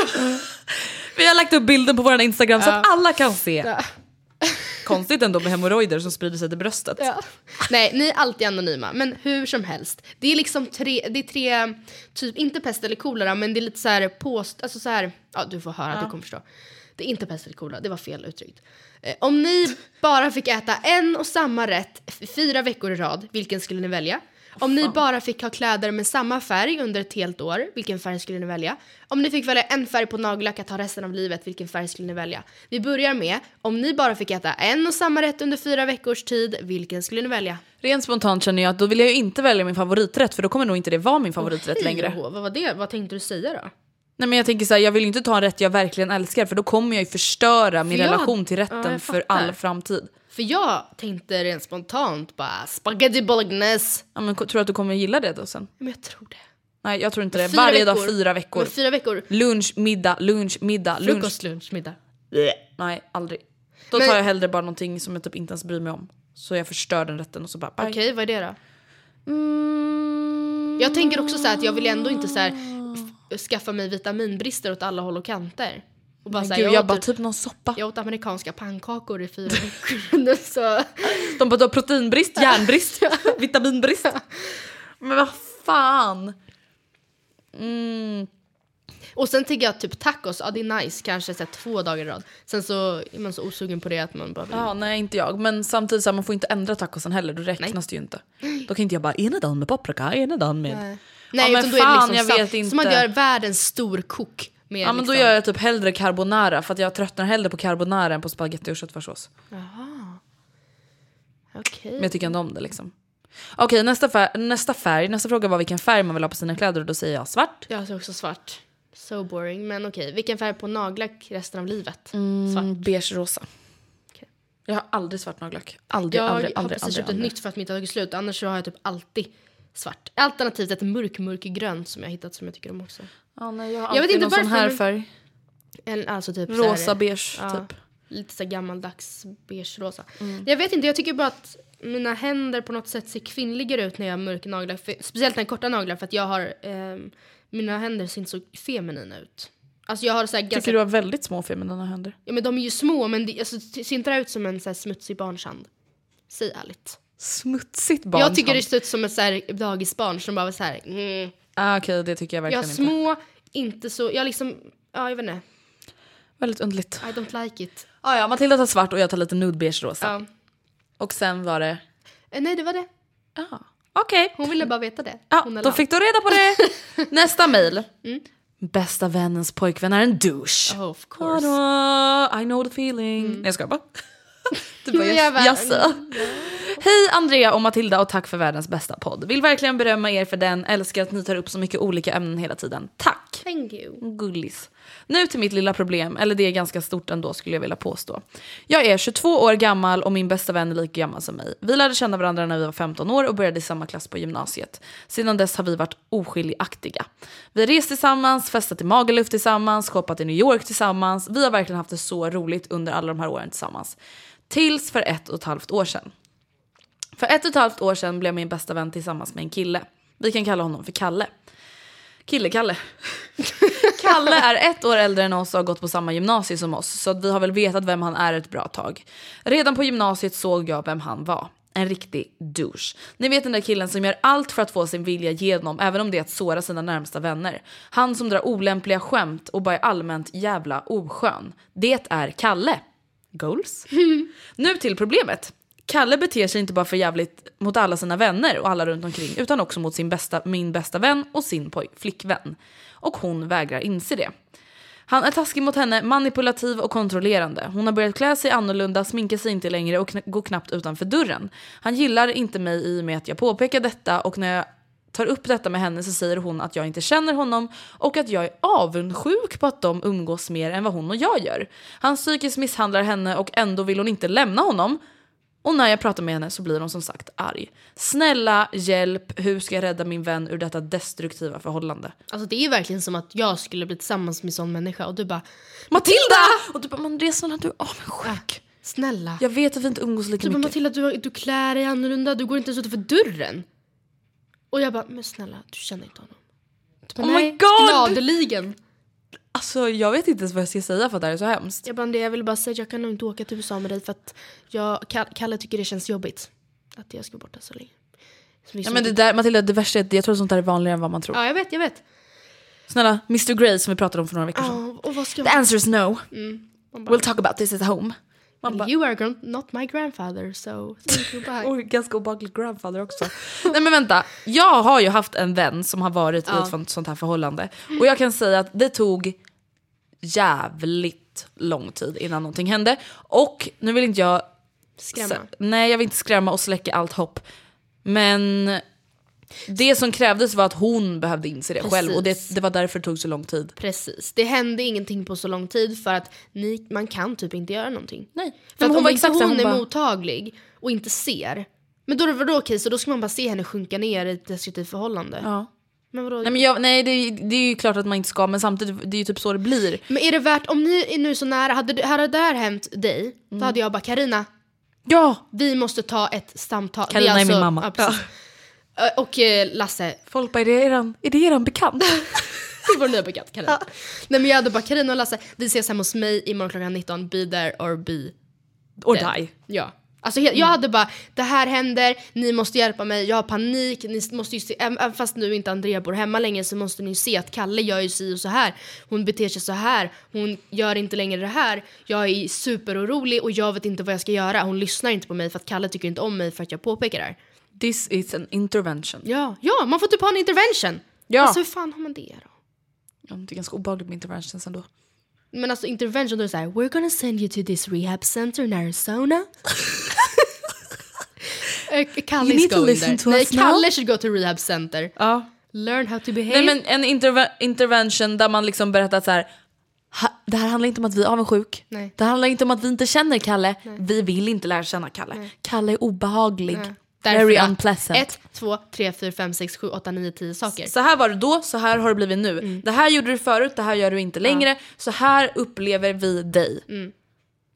Speaker 1: Vi har lagt upp bilden på vår Instagram så att alla kan se.
Speaker 2: Ja.
Speaker 1: Konstigt ändå med hemorrojder som sprider sig till bröstet.
Speaker 2: Ja. Nej, ni är alltid anonyma. Men hur som helst. Det är liksom tre, det är tre typ inte pest eller kolera, men det är lite så här påst... Alltså så här, ja du får höra, du kommer förstå. Det är inte pest eller kolera, det var fel uttryckt. Eh, om ni bara fick äta en och samma rätt fyra veckor i rad, vilken skulle ni välja? Om ni bara fick ha kläder med samma färg under ett helt år, vilken färg skulle ni välja? Om ni fick välja en färg på nagellack att ha resten av livet, vilken färg skulle ni välja? Vi börjar med, om ni bara fick äta en och samma rätt under fyra veckors tid, vilken skulle ni välja?
Speaker 1: Rent spontant känner jag att då vill jag ju inte välja min favoriträtt för då kommer nog inte det vara min favoriträtt längre.
Speaker 2: Vad var det? Vad tänkte du säga då?
Speaker 1: Nej men jag tänker så här, jag vill ju inte ta en rätt jag verkligen älskar för då kommer jag ju förstöra min
Speaker 2: För jag-
Speaker 1: relation till
Speaker 2: Ja,
Speaker 1: rätten
Speaker 2: jag
Speaker 1: för all framtid.
Speaker 2: För jag tänkte rent spontant bara spaghetti bolognese.
Speaker 1: Ja, men, tror du att du kommer gilla det då sen?
Speaker 2: Men jag tror det.
Speaker 1: Nej jag tror inte det.
Speaker 2: Fyra
Speaker 1: Varje dag
Speaker 2: veckor.
Speaker 1: fyra veckor.
Speaker 2: Men fyra veckor.
Speaker 1: Lunch, middag, lunch, middag, lunch.
Speaker 2: Frukost, lunch, middag.
Speaker 1: Nej aldrig. Då
Speaker 2: Men-
Speaker 1: tar jag hellre bara någonting som jag typ inte ens bryr mig om. Så jag förstör den rätten och så bara.
Speaker 2: Okej, vad är det då?
Speaker 1: Mm.
Speaker 2: Jag tänker också så här att jag vill ändå inte så här skaffa mig vitaminbrister åt alla håll och kanter. Och bara
Speaker 1: Men
Speaker 2: så här,
Speaker 1: gud,
Speaker 2: jag,
Speaker 1: jag
Speaker 2: åt
Speaker 1: bara
Speaker 2: typ,
Speaker 1: typ någon soppa.
Speaker 2: jag åt amerikanska pannkakor i fyra veckor så...
Speaker 1: De bara du har proteinbrist, järnbrist, vitaminbrist. Men vad fan. Mm.
Speaker 2: Och sen tycker jag typ tacos, ja det är nice kanske så här, två dagar i rad. Sen så är man så osugen på det att man bara vill...
Speaker 1: Ja, nej inte jag. Men samtidigt så här, man får inte ändra tacosen heller, då räknas det ju inte. Då kan inte jag bara ena dagen med paprika, ena dagen med...
Speaker 2: Nej,
Speaker 1: Ja, men
Speaker 2: utan då är det
Speaker 1: fan,
Speaker 2: liksom
Speaker 1: jag vet
Speaker 2: Som
Speaker 1: inte.
Speaker 2: man gör världens stor kok. Med
Speaker 1: Ja men då
Speaker 2: liksom,
Speaker 1: gör jag typ hellre carbonara för att jag tröttnar hellre på carbonara än på spaghetti och köttfärssås.
Speaker 2: Okej.
Speaker 1: Men jag tycker ändå om det liksom. Okej nästa, färg, nästa färg, nästa fråga var vilken färg man vill ha på sina kläder och då säger jag svart.
Speaker 2: Jag ser också svart. So boring, men okej. Vilken färg på nagellack resten av livet?
Speaker 1: Mm,
Speaker 2: Svart.
Speaker 1: beige rosa.
Speaker 2: Okej.
Speaker 1: Jag har aldrig svart nagellack. Aldrig,
Speaker 2: Jag
Speaker 1: aldrig,
Speaker 2: har
Speaker 1: aldrig,
Speaker 2: precis
Speaker 1: aldrig,
Speaker 2: köpt ett
Speaker 1: aldrig.
Speaker 2: nytt för att mitt har tagit slut. Annars så har jag typ alltid svart. Alternativt ett mörk, mörkgrönt som jag hittat som jag tycker om också.
Speaker 1: Ja, nej, jag har
Speaker 2: Jag vet
Speaker 1: alltid
Speaker 2: inte
Speaker 1: någon sån här färg.
Speaker 2: En, alltså typ
Speaker 1: Rosa,
Speaker 2: här,
Speaker 1: beige
Speaker 2: ja,
Speaker 1: typ.
Speaker 2: Lite så gammaldags beige rosa.
Speaker 1: Mm.
Speaker 2: Jag vet inte, jag tycker bara att mina händer på något sätt ser kvinnligare ut när jag har mörka naglar. För, speciellt när korta naglar för att jag har... ehm, mina händer ser inte så feminina ut. Alltså jag har så ganska...
Speaker 1: Tycker du har väldigt små feminina händer?
Speaker 2: Ja men de är ju små men det, alltså, det ser inte ut som en så här smutsig barnshand. Säg ärligt.
Speaker 1: Smutsigt barn.
Speaker 2: Jag tycker det ser ut som ett så här dagisbarn som bara var så här. Mm.
Speaker 1: ah, Okej det tycker jag
Speaker 2: Jag
Speaker 1: verkligen inte.
Speaker 2: små, inte så, jag liksom, ja jag vet inte.
Speaker 1: Väldigt underligt.
Speaker 2: I don't like it.
Speaker 1: Ah, ja, Matilda tar svart och jag tar lite nude rosa.
Speaker 2: Ja.
Speaker 1: Och sen var det...
Speaker 2: Eh, nej det var det.
Speaker 1: Ah, Okej.
Speaker 2: Hon ville bara veta det.
Speaker 1: Ja,
Speaker 2: Hon
Speaker 1: då fick du reda på det. Nästa mail. Bästa vännens pojkvän är en douche.
Speaker 2: Oh, of course.
Speaker 1: Vadå? I know the feeling. Nej jag skojar bara. Du
Speaker 2: Jag bara,
Speaker 1: jaså. Hej Andrea och Matilda och tack för världens bästa podd. Vill verkligen berömma er för den. Älskar att ni tar upp så mycket olika ämnen hela tiden. Tack!
Speaker 2: Thank you.
Speaker 1: Gullis. Nu till mitt lilla problem, eller det är ganska stort ändå skulle jag vilja påstå. Jag är 22 år gammal och min bästa vän är lika gammal som mig. Vi lärde känna varandra när vi var 15 år och började i samma klass på gymnasiet. Sedan dess har vi varit oskiljaktiga. Vi har rest tillsammans, festat i Magaluf tillsammans, shoppat i New York tillsammans. Vi har verkligen haft det så roligt under alla de här åren tillsammans. Tills för ett och ett halvt år sedan. För ett och ett halvt år sedan blev min bästa vän tillsammans med en kille. Vi kan kalla honom för Kalle. Kille-Kalle. Kalle är ett år äldre än oss och har gått på samma gymnasie som oss så att vi har väl vetat vem han är ett bra tag. Redan på gymnasiet såg jag vem han var. En riktig douche. Ni vet den där killen som gör allt för att få sin vilja igenom även om det är att såra sina närmsta vänner. Han som drar olämpliga skämt och bara är allmänt jävla oskön. Det är Kalle. Goals? nu till problemet. Kalle beter sig inte bara för jävligt mot alla sina vänner och alla runt omkring utan också mot sin bästa, min bästa vän och sin poj- flickvän. Och hon vägrar inse det. Han är taskig mot henne, manipulativ och kontrollerande. Hon har börjat klä sig annorlunda, sminka sig inte längre och kn- går knappt utanför dörren. Han gillar inte mig i och med att jag påpekar detta och när jag tar upp detta med henne så säger hon att jag inte känner honom och att jag är avundsjuk på att de umgås mer än vad hon och jag gör. Han psykiskt misshandlar henne och ändå vill hon inte lämna honom. Och när jag pratar med henne så blir hon som sagt arg. Snälla, hjälp, hur ska jag rädda min vän ur detta destruktiva förhållande?
Speaker 2: Alltså det är verkligen som att jag skulle bli tillsammans med en sån människa och du bara
Speaker 1: Matilda! Och du bara, men det är snälla du är avundsjuk.
Speaker 2: snälla.
Speaker 1: Jag vet att vi inte umgås lika
Speaker 2: Du bara
Speaker 1: mycket.
Speaker 2: Matilda du, du klär dig annorlunda, du går inte ens utanför dörren. Och jag bara, men snälla du känner inte honom. Du bara,
Speaker 1: Oh my
Speaker 2: "Nej,
Speaker 1: God!"
Speaker 2: Gladeligen.
Speaker 1: Alltså jag vet inte ens vad jag ska säga för att det här är så hemskt.
Speaker 2: Jag bara, jag vill bara säga jag kan nog inte åka till USA med dig för att jag, Ka- Kalle tycker det känns jobbigt. Att jag ska vara borta så länge. Så
Speaker 1: Ja, men det där, Matilda, det värsta är att jag tror att sånt där är vanligare än vad man tror.
Speaker 2: ja jag vet, jag vet.
Speaker 1: Snälla, Mr Grey som vi pratade om för några veckor sedan.
Speaker 2: Ska
Speaker 1: The answer is no.
Speaker 2: Man bara,
Speaker 1: We'll talk about this at home. Man bara,
Speaker 2: you are not my grandfather so thank you bye.
Speaker 1: och ganska obehaglig grandfather också. Nej men vänta, jag har ju haft en vän som har varit i
Speaker 2: Ja.
Speaker 1: ett sånt, här förhållande. Och jag kan säga att det tog jävligt lång tid innan någonting hände. Och nu vill inte jag
Speaker 2: Skrämma.
Speaker 1: Nej, jag vill inte skrämma och släcka allt hopp. Men det som krävdes var att hon behövde inse det själv och
Speaker 2: Precis.
Speaker 1: det, det var därför det tog så lång tid.
Speaker 2: Precis. Det hände ingenting på så lång tid för att ni, man kan typ inte göra någonting.
Speaker 1: Nej,
Speaker 2: För
Speaker 1: hon
Speaker 2: om
Speaker 1: var
Speaker 2: inte hon
Speaker 1: här,
Speaker 2: är
Speaker 1: hon bara,
Speaker 2: mottaglig och inte ser, men då är det vadå okej, så då ska man bara se henne sjunka ner i ett destruktivt förhållande?
Speaker 1: ja.
Speaker 2: Men vadå?
Speaker 1: Nej, men jag, nej det, är- det är ju klart att man inte ska men samtidigt det är ju typ så det blir.
Speaker 2: Men är det värt, om ni är nu så nära, hade, hade det här hänt dig,
Speaker 1: Mm.
Speaker 2: då hade jag bara Karina
Speaker 1: Ja!
Speaker 2: vi måste ta ett samtal. Det
Speaker 1: Carina är min mamma.
Speaker 2: Ja, precis. Och eh, Lasse,
Speaker 1: Folk bara, är det eran, är det eran bekant?
Speaker 2: det är vår nya bekant Carina. Nej men jag hade bara Karina och Lasse, vi ses hemma hos mig imorgon klockan 19, be there or be
Speaker 1: Or
Speaker 2: dead.
Speaker 1: die.
Speaker 2: Ja. Alltså, Jag hade bara, det här händer, ni måste hjälpa mig, jag har panik, ni måste ju se, även fast nu inte Andrea bor hemma längre så måste ni se att Kalle gör ju si och så här. Hon beter sig så här, hon gör inte längre det här. Jag är superorolig och jag vet inte vad jag ska göra. Hon lyssnar inte på mig för att Kalle tycker inte om mig för att jag påpekar det här.
Speaker 1: This is an intervention.
Speaker 2: Ja, ja man får typ ha en intervention.
Speaker 1: Ja.
Speaker 2: Alltså hur fan har man det då?
Speaker 1: Ja, det är ganska obehagligt med interventions ändå.
Speaker 2: Men alltså intervention då är det såhär, we're gonna send you to this rehab center in Arizona. Eh, Kalle is going there.
Speaker 1: to
Speaker 2: Nej,
Speaker 1: now.
Speaker 2: Kalle should go to rehab center.
Speaker 1: Ja.
Speaker 2: Learn how to behave.
Speaker 1: Nej men en interve- intervention där man liksom berättar så här. "Ha- Det här handlar inte om att vi är avundsjuk.
Speaker 2: Nej.
Speaker 1: Det handlar inte om att vi inte känner Kalle. Vi vill inte lära känna Kalle. Kalle är obehaglig.
Speaker 2: Därför
Speaker 1: Very unpleasant.
Speaker 2: Ett, två, tre, fyra, fem, sex, sju, åtta, nio, tio saker.
Speaker 1: Så här var det då, så här har det blivit nu.
Speaker 2: Mm.
Speaker 1: Det här gjorde du förut, det här gör du inte längre. Så här upplever vi dig.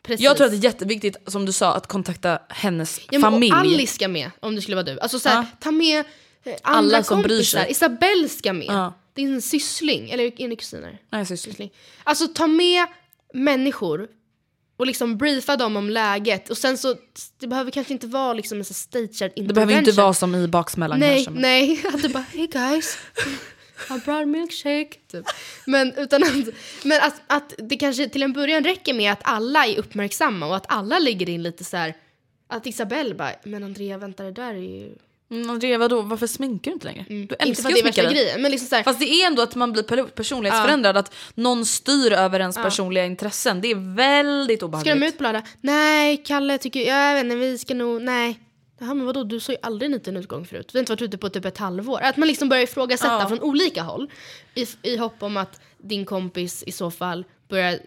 Speaker 2: Precis.
Speaker 1: Jag tror att det är jätteviktigt, som du sa, att kontakta hennes
Speaker 2: ja,
Speaker 1: familj.
Speaker 2: Alice ska med om det skulle vara du. Alltså såhär,
Speaker 1: Ja.
Speaker 2: ta med eh, andra
Speaker 1: Alla som bryr
Speaker 2: kompisar.
Speaker 1: sig.
Speaker 2: Isabelle ska med.
Speaker 1: Ja.
Speaker 2: Din syssling, eller är ni kusiner?
Speaker 1: Nej, syster.
Speaker 2: Syssling. Alltså ta med människor och liksom briefa dem om läget. Och sen så, det behöver kanske inte vara liksom en stagead intervention.
Speaker 1: Det behöver inte vara som i baksmällan
Speaker 2: Nej,
Speaker 1: kanske. men-
Speaker 2: nej. Jag hade bara, hey guys. I brought milkshake. Typ. Men, utan att, men att, att det kanske till en början räcker med att alla är uppmärksamma och att alla lägger in lite så här. Att Isabelle bara, men Andrea vänta det där är ju...
Speaker 1: Mm, Andrea, vadå? Varför sminkar du inte längre? Du
Speaker 2: Inte
Speaker 1: älskar ju
Speaker 2: det är
Speaker 1: att sminka dig.
Speaker 2: grejen, men liksom så här,
Speaker 1: Fast det är ändå att man blir per- personlighetsförändrad, att någon styr över ens personliga intressen. Det är väldigt
Speaker 2: Ska
Speaker 1: obehagligt.
Speaker 2: de ut på lördag? Nej, Kalle tycker, jag vet inte, vi ska nog, nej. Jaha men vadå, du såg ju aldrig en liten utgång förut. Vi har inte varit ute på typ ett halvår. Att man liksom börjar ifrågasätta
Speaker 1: Ja.
Speaker 2: från olika håll. I, I hopp om att din kompis i så fall börjar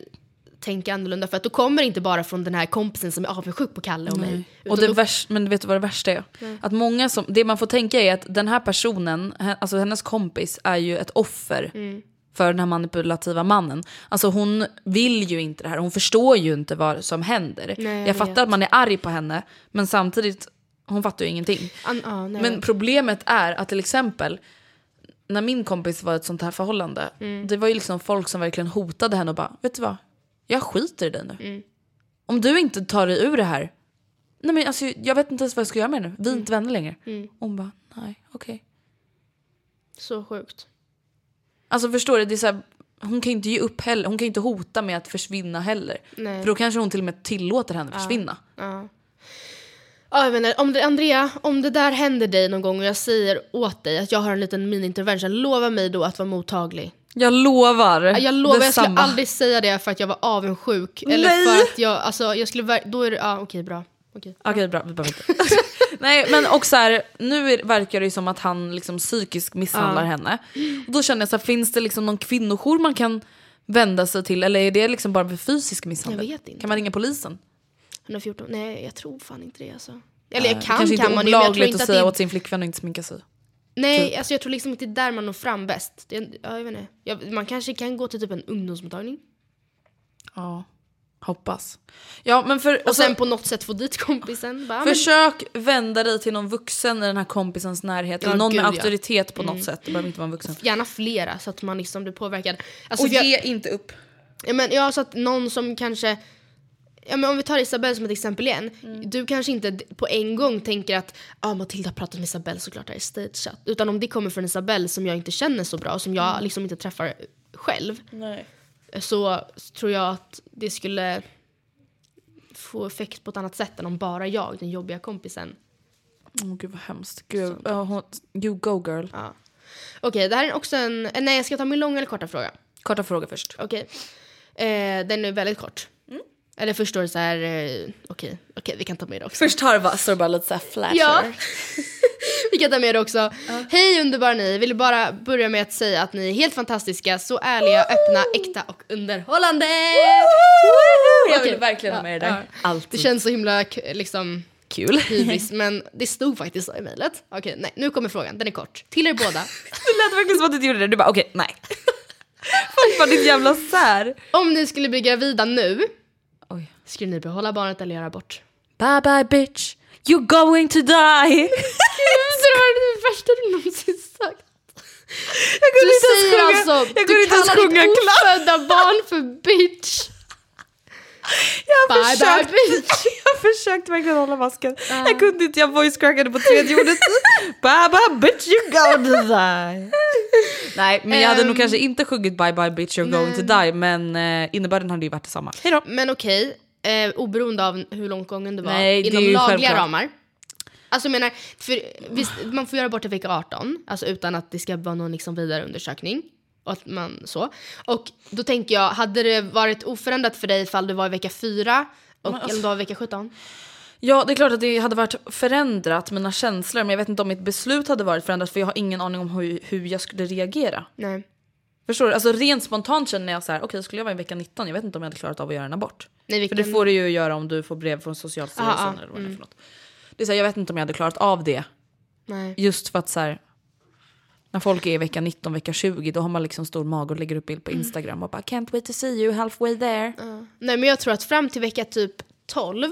Speaker 2: tänka annorlunda. För att då kommer det inte bara från den här kompisen som är avundsjuk på Kalle och mig.
Speaker 1: Och det
Speaker 2: då,
Speaker 1: värst, men vet du vad det värsta är? Att många som, det man får tänka är att den här personen, alltså hennes kompis, är ju ett offer
Speaker 2: Mm.
Speaker 1: för den här manipulativa mannen. Alltså hon vill ju inte det här, hon förstår ju inte vad som händer.
Speaker 2: Nej, jag
Speaker 1: jag fattar att man är arg på henne, men samtidigt, hon fattar ju ingenting.
Speaker 2: an, ah, nej.
Speaker 1: Men problemet är att till exempel när min kompis var i ett sånt här förhållande,
Speaker 2: Mm.
Speaker 1: det var ju liksom folk som verkligen hotade henne och bara, vet du vad? Jag skiter i dig nu.
Speaker 2: Mm.
Speaker 1: Om du inte tar dig ur det här, nej men alltså jag vet inte ens vad jag ska göra med det nu. Vi är
Speaker 2: Mm.
Speaker 1: inte vänner längre. Och hon bara, nej okej.
Speaker 2: Så sjukt.
Speaker 1: Alltså förstår du, det är så här, hon kan inte ge upp heller, hon kan inte hota med att försvinna heller.
Speaker 2: Nej.
Speaker 1: För då kanske hon till och med tillåter henne försvinna.
Speaker 2: Ja. Ja, jag menar, om det, Andrea, om det där händer dig någon gång och jag säger åt dig att jag har en liten mini-intervention, lova mig då att vara mottaglig.
Speaker 1: Jag lovar.
Speaker 2: Ja, Jag lovar, jag skulle
Speaker 1: detsamma.
Speaker 2: aldrig säga det för att jag var avundsjuk. Eller
Speaker 1: Nej!
Speaker 2: för att jag, alltså jag skulle, då är det, ja okej bra. Okej.
Speaker 1: Okej bra, vi behöver inte. Nej men och så här, nu är, verkar det som att han liksom psykiskt misshandlar
Speaker 2: Ja.
Speaker 1: henne. Och då känner jag så här, finns det liksom någon kvinnojour man kan vända sig till eller är det liksom bara för fysisk misshandel?
Speaker 2: Jag vet inte.
Speaker 1: Kan man ringa polisen?
Speaker 2: 114, nej jag tror fan inte det alltså. Eller jag
Speaker 1: Eh,
Speaker 2: kan,
Speaker 1: Kanske
Speaker 2: kan man ju,
Speaker 1: olagligt
Speaker 2: inte
Speaker 1: att
Speaker 2: att
Speaker 1: säga
Speaker 2: det
Speaker 1: åt sin flickvän att inte sminka sig.
Speaker 2: Nej, alltså jag tror liksom inte det är där man når fram bäst. Det, ja, jag vet inte. Jag, man kanske kan gå till typ en ungdomsmottagning.
Speaker 1: Ja, hoppas. Ja men för,
Speaker 2: Och
Speaker 1: alltså,
Speaker 2: sen på något sätt få dit kompisen. Bara, men,
Speaker 1: försök vända dig till någon vuxen i den här kompisens närhet.
Speaker 2: Ja,
Speaker 1: eller någon
Speaker 2: gud,
Speaker 1: med
Speaker 2: ja. Mm.
Speaker 1: auktoritet på något sätt. Det behöver inte vara en vuxen.
Speaker 2: gärna flera så att man liksom blir påverkad. Alltså,
Speaker 1: Och
Speaker 2: för jag-
Speaker 1: ge inte upp.
Speaker 2: Ja, men, ja, så att någon som kanske... Ja, men om vi tar Isabelle som ett exempel igen.
Speaker 1: Mm.
Speaker 2: Du kanske inte på en gång tänker att ah, Matilda har pratat med Isabelle såklart det är stageat. Utan om det kommer från Isabelle som jag inte känner så bra och som jag liksom inte träffar själv.
Speaker 1: Nej.
Speaker 2: så tror jag att det skulle få effekt på ett annat sätt än om bara jag, den jobbiga kompisen.
Speaker 1: Åh gud vad hemskt. Gud, hon, you go girl.
Speaker 2: Ja. Okej, det här är också en... eh, Nej, jag ska ta min långa eller korta fråga.
Speaker 1: Korta frågor först.
Speaker 2: Okej. Eh, den är väldigt kort. Eller först står det så här... Eh, Okej, okej, vi kan ta med det också.
Speaker 1: Först har det bara, det lite såhär flasher.
Speaker 2: Ja. Vi kan ta med det också. Hej underbara ni, vill bara börja med att säga att ni är helt fantastiska, så ärliga, öppna, äkta och underhållande!
Speaker 1: Jag
Speaker 2: Okej.
Speaker 1: vill verkligen ha med det där.
Speaker 2: Ja. Det
Speaker 1: Alltid.
Speaker 2: känns så himla liksom
Speaker 1: kul.
Speaker 2: hybris, men det stod faktiskt så i mejlet. Okej, nej, nu kommer frågan, den är kort. Till er båda.
Speaker 1: Det lät verkligen som att du inte gjorde det. Du bara okej, nej. Fuck vad ditt jävla sär.
Speaker 2: Om ni skulle bli gravida nu. Skulle ni behålla barnet eller göra abort?
Speaker 1: Bye bye bitch, you're going to die.
Speaker 2: det var det värsta du någonsin sagt.
Speaker 1: Jag kunde
Speaker 2: Du
Speaker 1: inte ens
Speaker 2: säger
Speaker 1: sjunga,
Speaker 2: alltså,
Speaker 1: jag
Speaker 2: du
Speaker 1: kunde inte ens sjunga
Speaker 2: ditt ofödda barn för bitch.
Speaker 1: Jag har
Speaker 2: Bye,
Speaker 1: försökt,
Speaker 2: bye, bitch.
Speaker 1: jag försökt verkligen hålla masken. Jag kunde inte, jag voice crackade på tredje ordet. bye bye bitch you're going to die. Nej men jag hade nog
Speaker 2: Ehm.
Speaker 1: kanske inte sjungit bye bye bitch you're going to die men eh, innebörden hade ju varit detsamma. Hejdå.
Speaker 2: Men okej, eh, oberoende av hur långt gången du var,
Speaker 1: Nej,
Speaker 2: inom lagliga
Speaker 1: självklart.
Speaker 2: ramar. Alltså menar, för, visst, man får göra abort i vecka 18, alltså utan att det ska vara någon liksom vidare undersökning. Och att man så. Och då tänker jag, hade det varit oförändrat för dig ifall du var i vecka 4 och,
Speaker 1: alltså-
Speaker 2: eller du var i vecka 17?
Speaker 1: Ja det är klart att det hade varit förändrat mina känslor men jag vet inte om mitt beslut hade varit förändrat för jag har ingen aning om hur, hur jag skulle reagera.
Speaker 2: Nej.
Speaker 1: Förstår du? Alltså rent spontant känner jag så här, okej skulle jag vara i vecka 19, jag vet inte om jag hade klarat av att göra en abort.
Speaker 2: Nej
Speaker 1: För
Speaker 2: vilken,
Speaker 1: det får du ju göra om du får brev från Socialstyrelsen
Speaker 2: Aha,
Speaker 1: eller vad det är för något. Det är så här, jag vet inte om jag hade klarat av det.
Speaker 2: nej.
Speaker 1: Just för att så här, när folk är i vecka 19, vecka 20 då har man liksom stor mage och lägger upp bild på Instagram och bara can't wait to see you halfway there.
Speaker 2: nej men jag tror att fram till vecka typ 12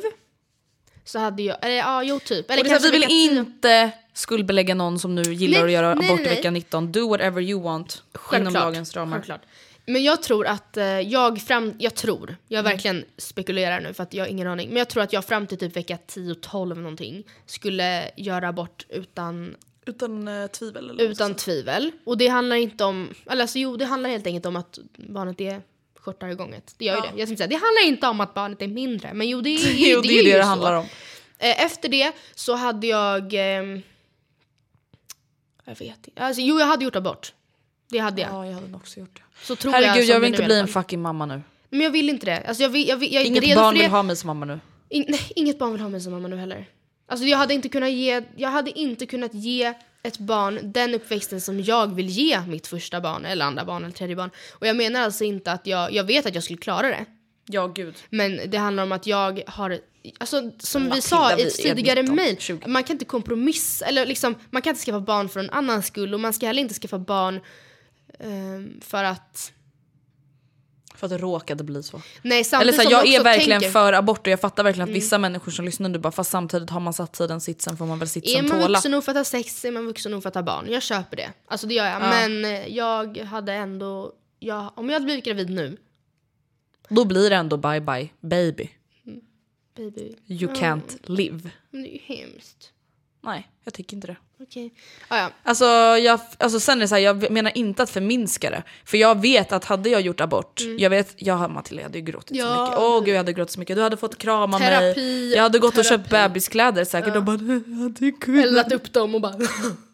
Speaker 2: så hade jag, eller ja jo typ. Eller
Speaker 1: så här, vi
Speaker 2: kanske
Speaker 1: vill
Speaker 2: vecka 10.
Speaker 1: inte skuldbelägga någon som nu gillar
Speaker 2: Nej,
Speaker 1: att göra
Speaker 2: nej,
Speaker 1: abort
Speaker 2: nej.
Speaker 1: vecka 19. Do whatever you want inom
Speaker 2: Självklart.
Speaker 1: lagens ramar.
Speaker 2: Självklart. Men jag tror att eh, jag fram, jag tror, jag
Speaker 1: Mm.
Speaker 2: verkligen spekulerar nu för att jag har ingen aning, men jag tror att jag fram till typ vecka 10-12 någonting skulle göra abort utan,
Speaker 1: Utan uh, tvivel eller
Speaker 2: utan tvivel. Och det handlar inte om, eller alltså jo det handlar helt enkelt om att barnet är kortare gånget. Det gör ju det. Jag säga, det handlar inte om att barnet är mindre, men jo det är ju
Speaker 1: Jo, det är det det
Speaker 2: så.
Speaker 1: handlar om.
Speaker 2: Eh, Efter det så hade jag... ehm, jag vet inte. Alltså, jo, jag hade gjort abort. Det hade jag.
Speaker 1: Ja, jag hade också gjort det.
Speaker 2: Så tror
Speaker 1: Herregud,
Speaker 2: jag,
Speaker 1: jag vill
Speaker 2: det
Speaker 1: inte bli en fucking mamma nu.
Speaker 2: Men jag vill inte det. Alltså, jag, vill, jag, vill, jag
Speaker 1: Inget barn
Speaker 2: det.
Speaker 1: vill ha mig som mamma nu.
Speaker 2: In, nej, inget barn vill ha mig som mamma nu heller. Alltså, jag, hade inte kunnat ge, jag hade inte kunnat ge ett barn den uppväxten som jag vill ge mitt första barn, eller andra barn, eller tredje barn. Och jag menar alltså inte att jag, jag vet att jag skulle klara det.
Speaker 1: Ja, gud.
Speaker 2: Men det handlar om att jag har, alltså som vi
Speaker 1: Matilda,
Speaker 2: sa i
Speaker 1: vi
Speaker 2: ett tidigare
Speaker 1: 19,
Speaker 2: mejl,
Speaker 1: 20.
Speaker 2: man kan inte kompromissa, eller liksom, man kan inte skaffa barn för en annan skull och man ska heller inte skaffa barn ehm, för att,
Speaker 1: För att det råkade bli så.
Speaker 2: nej
Speaker 1: Eller så här,
Speaker 2: som
Speaker 1: jag är verkligen
Speaker 2: tänker,
Speaker 1: för abort och jag fattar verkligen att vissa människor som lyssnar nu bara fast samtidigt har man satt sig i den sitsen får man väl
Speaker 2: är
Speaker 1: sitsen
Speaker 2: man
Speaker 1: tåla.
Speaker 2: vuxen nog för att ha sex är man vuxen nog för att ha barn. Jag köper det. Alltså det gör jag. Men eh, jag hade ändå, jag, om jag hade blivit gravid nu,
Speaker 1: Då blir det ändå bye bye baby.
Speaker 2: baby,
Speaker 1: You can't live.
Speaker 2: men det är ju hemskt.
Speaker 1: Nej, jag tycker inte det.
Speaker 2: Okej. Ah, ja.
Speaker 1: Alltså, jag, alltså sen är det så här, jag menar inte att förminska det. För jag vet att hade jag gjort abort, jag vet, jag Matilda jag hade ju gråtit så
Speaker 2: Mm. Ja,
Speaker 1: mycket. Åh gud jag hade gråtit så mycket. Du hade fått krama
Speaker 2: Terapi,
Speaker 1: mig. Jag hade gått och köpt
Speaker 2: terapi.
Speaker 1: bebiskläder säkert och bara jag hade kunnat.
Speaker 2: Eldat upp dem och bara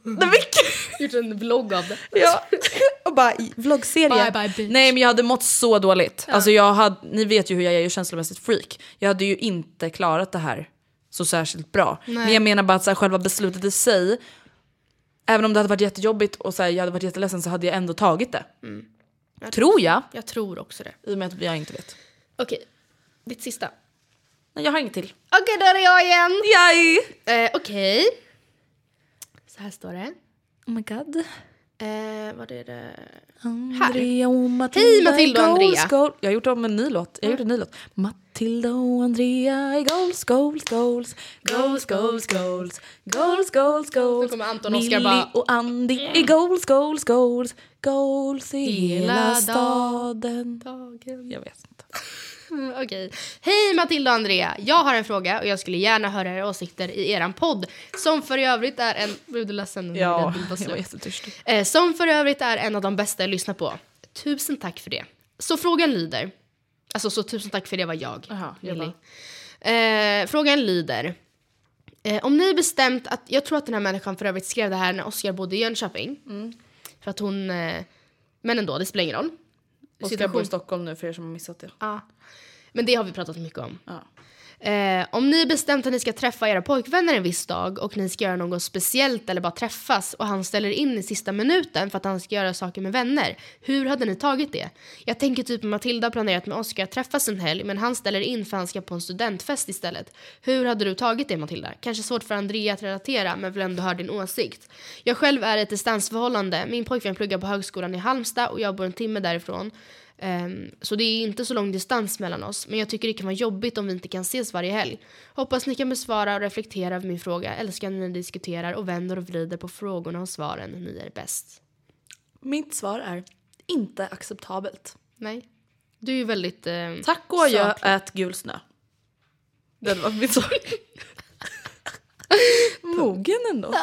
Speaker 1: Nej,
Speaker 2: gjort en vlogg av det.
Speaker 1: Ja, och bara vloggserie.
Speaker 2: Bye, bye, bitch.
Speaker 1: Nej men jag hade mått så dåligt. Alltså jag hade, ni vet ju hur jag är, jag är ju känslomässigt freak. Jag hade ju inte klarat det här så särskilt bra. Men jag menar bara att så här, själva beslutet i sig, även om det hade varit jättejobbigt och så här, jag hade varit jätteledsen så hade jag ändå tagit det. Tror jag,
Speaker 2: Jag tror också det.
Speaker 1: i och med att jag inte vet.
Speaker 2: Okej, ditt sista.
Speaker 1: Nej jag har inget till.
Speaker 2: Okej, då är det jag igen.
Speaker 1: Yay!
Speaker 2: Eh, Okej. Så här står det.
Speaker 1: Oh my god.
Speaker 2: Eh, vad är det?
Speaker 1: Andrea och Matilda
Speaker 2: Hej, Matilda och Andrea.
Speaker 1: goals. Jag har gjort om en ny låt. Jag gjort en ny låt. Matilda och Andrea i goals, goals, goals. Goals, goals, goals. Goals, goals, goals.
Speaker 2: Nu kommer Anton och Oskar bara-
Speaker 1: och Andy i goals, goals, goals. Goals i
Speaker 2: Hela
Speaker 1: staden.
Speaker 2: Dagen.
Speaker 1: Jag vet inte.
Speaker 2: Mm, Okej. Hej Matilda och Andrea. Jag har en fråga och jag skulle gärna höra era åsikter i eran podd. Som för övrigt är en... Blev du ledsen?
Speaker 1: Ja, jag var jättetörstig.
Speaker 2: Eh, som för övrigt är en av de bästa jag lyssnar på. Tusen tack för det. Så frågan lyder, alltså så tusen tack för det var jag.
Speaker 1: Jaha, jag.
Speaker 2: Eh, frågan lyder, eh, om ni bestämt att, jag tror att den här människan för övrigt skrev det här när Oscar bodde i Jönköping.
Speaker 1: Mm.
Speaker 2: För att hon, eh, men ändå, det spelar ingen roll.
Speaker 1: Oskar
Speaker 2: Situation-
Speaker 1: bor i Stockholm nu för er som har missat det.
Speaker 2: Ja. Men det har vi pratat mycket om.
Speaker 1: Ja.
Speaker 2: Eh, om ni bestämt att ni ska träffa era pojkvänner en viss dag och ni ska göra något speciellt eller bara träffas och han ställer in i sista minuten för att han ska göra saker med vänner. Hur hade ni tagit det? Jag tänker typ Matilda har planerat med Oskar att träffas en helg men han ställer in för han ska på en studentfest istället. Hur hade du tagit det Matilda? Kanske svårt för Andrea att relatera men vill ändå höra din åsikt. Jag själv är i ett distansförhållande. Min pojkvän pluggar på högskolan i Halmstad och jag bor en timme därifrån. Ehm, så det är inte så lång distans mellan oss, men jag tycker det kan vara jobbigt om vi inte kan ses varje helg. Hoppas ni kan besvara och reflektera över min fråga. Älskar när ni diskuterar och vänder och vrider på frågorna och svaren. Ni är bäst.
Speaker 1: Mitt svar är inte acceptabelt.
Speaker 2: Nej. Du är ju väldigt... Eh,
Speaker 1: Tack och adjö, ät gul snö. Det var mitt svar. Mogen ändå.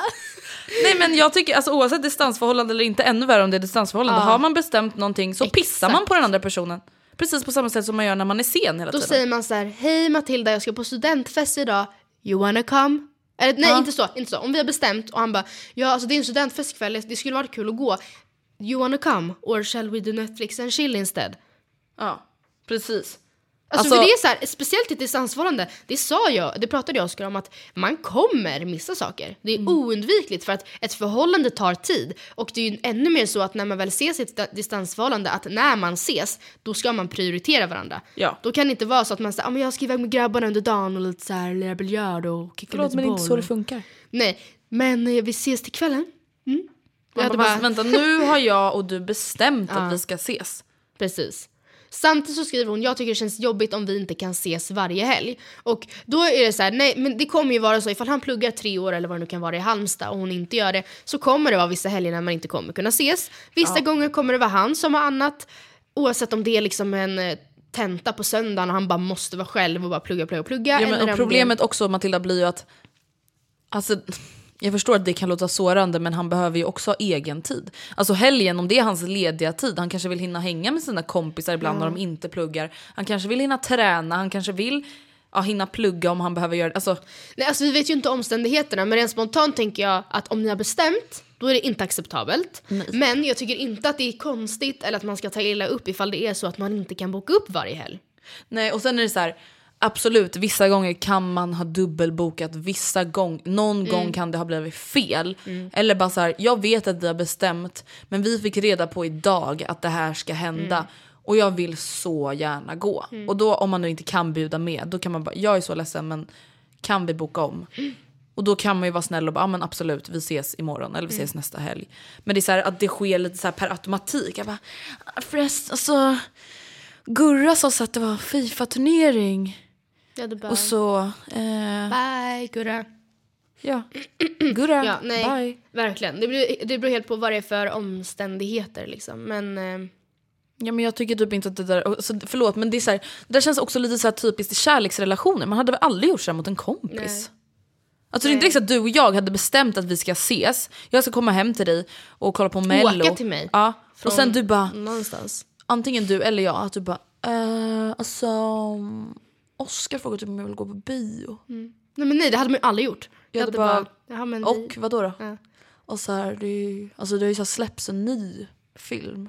Speaker 1: Nej men jag tycker alltså oavsett distansförhållande eller inte, ännu värre om det är distansförhållande.
Speaker 2: Ja.
Speaker 1: Har man bestämt någonting så pissar man
Speaker 2: Exakt.
Speaker 1: på den andra personen. Precis på samma sätt som man gör när man är sen hela
Speaker 2: Då
Speaker 1: tiden.
Speaker 2: säger man så här, hej Matilda jag ska på studentfest idag, you wanna come? Eller, nej
Speaker 1: Ja.
Speaker 2: inte så, inte så. Om vi har bestämt och han bara, ja alltså det är en studentfest ikväll, det skulle vara kul att gå. You wanna come? Or shall we do Netflix and chill instead?
Speaker 1: Ja, precis.
Speaker 2: Alltså,
Speaker 1: Alltså-
Speaker 2: det är så här, speciellt i ett distansförhållande, det sa jag, det pratade jag Oskar om att man kommer missa saker. Det är
Speaker 1: Mm.
Speaker 2: oundvikligt för att ett förhållande tar tid. Och det är ju ännu mer så att när man väl ses i ett sta- distansförhållande, att när man ses, då ska man prioritera varandra.
Speaker 1: Ja.
Speaker 2: Då kan det inte vara så att man säger ah, men jag ska iväg med grabbarna under dagen och lite så här, lira biljard och kicka
Speaker 1: Förlåt
Speaker 2: lite
Speaker 1: men det är
Speaker 2: boll.
Speaker 1: inte så det funkar.
Speaker 2: Nej, men eh, vi ses till kvällen. Mm? Jag
Speaker 1: Man bara,
Speaker 2: bara,
Speaker 1: Vänta nu har jag och du bestämt att vi ska ses.
Speaker 2: Precis. Samtidigt så skriver hon, jag tycker det känns jobbigt om vi inte kan ses varje helg. Och då är det så här, nej men det kommer ju vara så ifall han pluggar tre år eller vad det nu kan vara i Halmstad och hon inte gör det så kommer det vara vissa helger när man inte kommer kunna ses. Vissa gånger kommer det vara han som har annat. Oavsett om det är liksom en eh, tenta på söndagen och han bara måste vara själv och bara plugga, plugga, plugga.
Speaker 1: Ja, men, och problemet också Matilda blir ju att Alltså, jag förstår att det kan låta sårande men han behöver ju också ha egen tid. Alltså helgen, om det är hans lediga tid, han kanske vill hinna hänga med sina kompisar ibland när de inte pluggar. Han kanske vill hinna träna, han kanske vill ja, hinna plugga om han behöver göra det. Alltså,
Speaker 2: Nej, alltså vi vet ju inte omständigheterna men rent spontant tänker jag att om ni har bestämt då är det inte acceptabelt. Men jag tycker inte att det är konstigt eller att man ska ta illa upp ifall det är så att man inte kan boka upp varje helg.
Speaker 1: nej, och sen är det så här. Absolut, vissa gånger kan man ha dubbelbokat, vissa gång, någon gång kan det ha blivit fel. Eller bara så här, jag vet att vi har bestämt, men vi fick reda på idag att det här ska hända. Och jag vill så gärna gå. Och då om man nu inte kan bjuda med, då kan man bara, jag är så ledsen men kan vi boka om? Och då kan man ju vara snäll och bara, ah, men absolut vi ses imorgon eller vi ses nästa helg. Men det är så här att det sker lite så här per automatik. Jag bara, "Ah, förresten alltså, Gurra sa så att det var Fifa-turnering.
Speaker 2: Ja, det bara,
Speaker 1: Och så, eh,
Speaker 2: Bye Gurra.
Speaker 1: ja, Gurra,
Speaker 2: Ja, nej.
Speaker 1: bye.
Speaker 2: Verkligen. Det beror, det beror helt på vad det är för omständigheter liksom. Men eh,
Speaker 1: Ja men jag tycker typ inte att det där, alltså, förlåt men det är så här, det där känns också lite så här typiskt i kärleksrelationer. Man hade väl aldrig gjort så här mot en kompis?
Speaker 2: Nej.
Speaker 1: Alltså det är inte riktigt att du och jag hade bestämt att vi ska ses, jag ska komma hem till dig och kolla på mello.
Speaker 2: Åka till mig.
Speaker 1: Ja, och
Speaker 2: Från-
Speaker 1: sen du bara,
Speaker 2: någonstans.
Speaker 1: antingen du eller jag, att du bara, eh, alltså Oskar frågade typ om jag vill gå på bio.
Speaker 2: Nej men nej det hade man ju aldrig gjort.
Speaker 1: Jag hade
Speaker 2: hade
Speaker 1: bara,
Speaker 2: ja, men vi-
Speaker 1: Och vadå då?
Speaker 2: Ja.
Speaker 1: Och så här, det, är alltså det har ju släppts en ny film.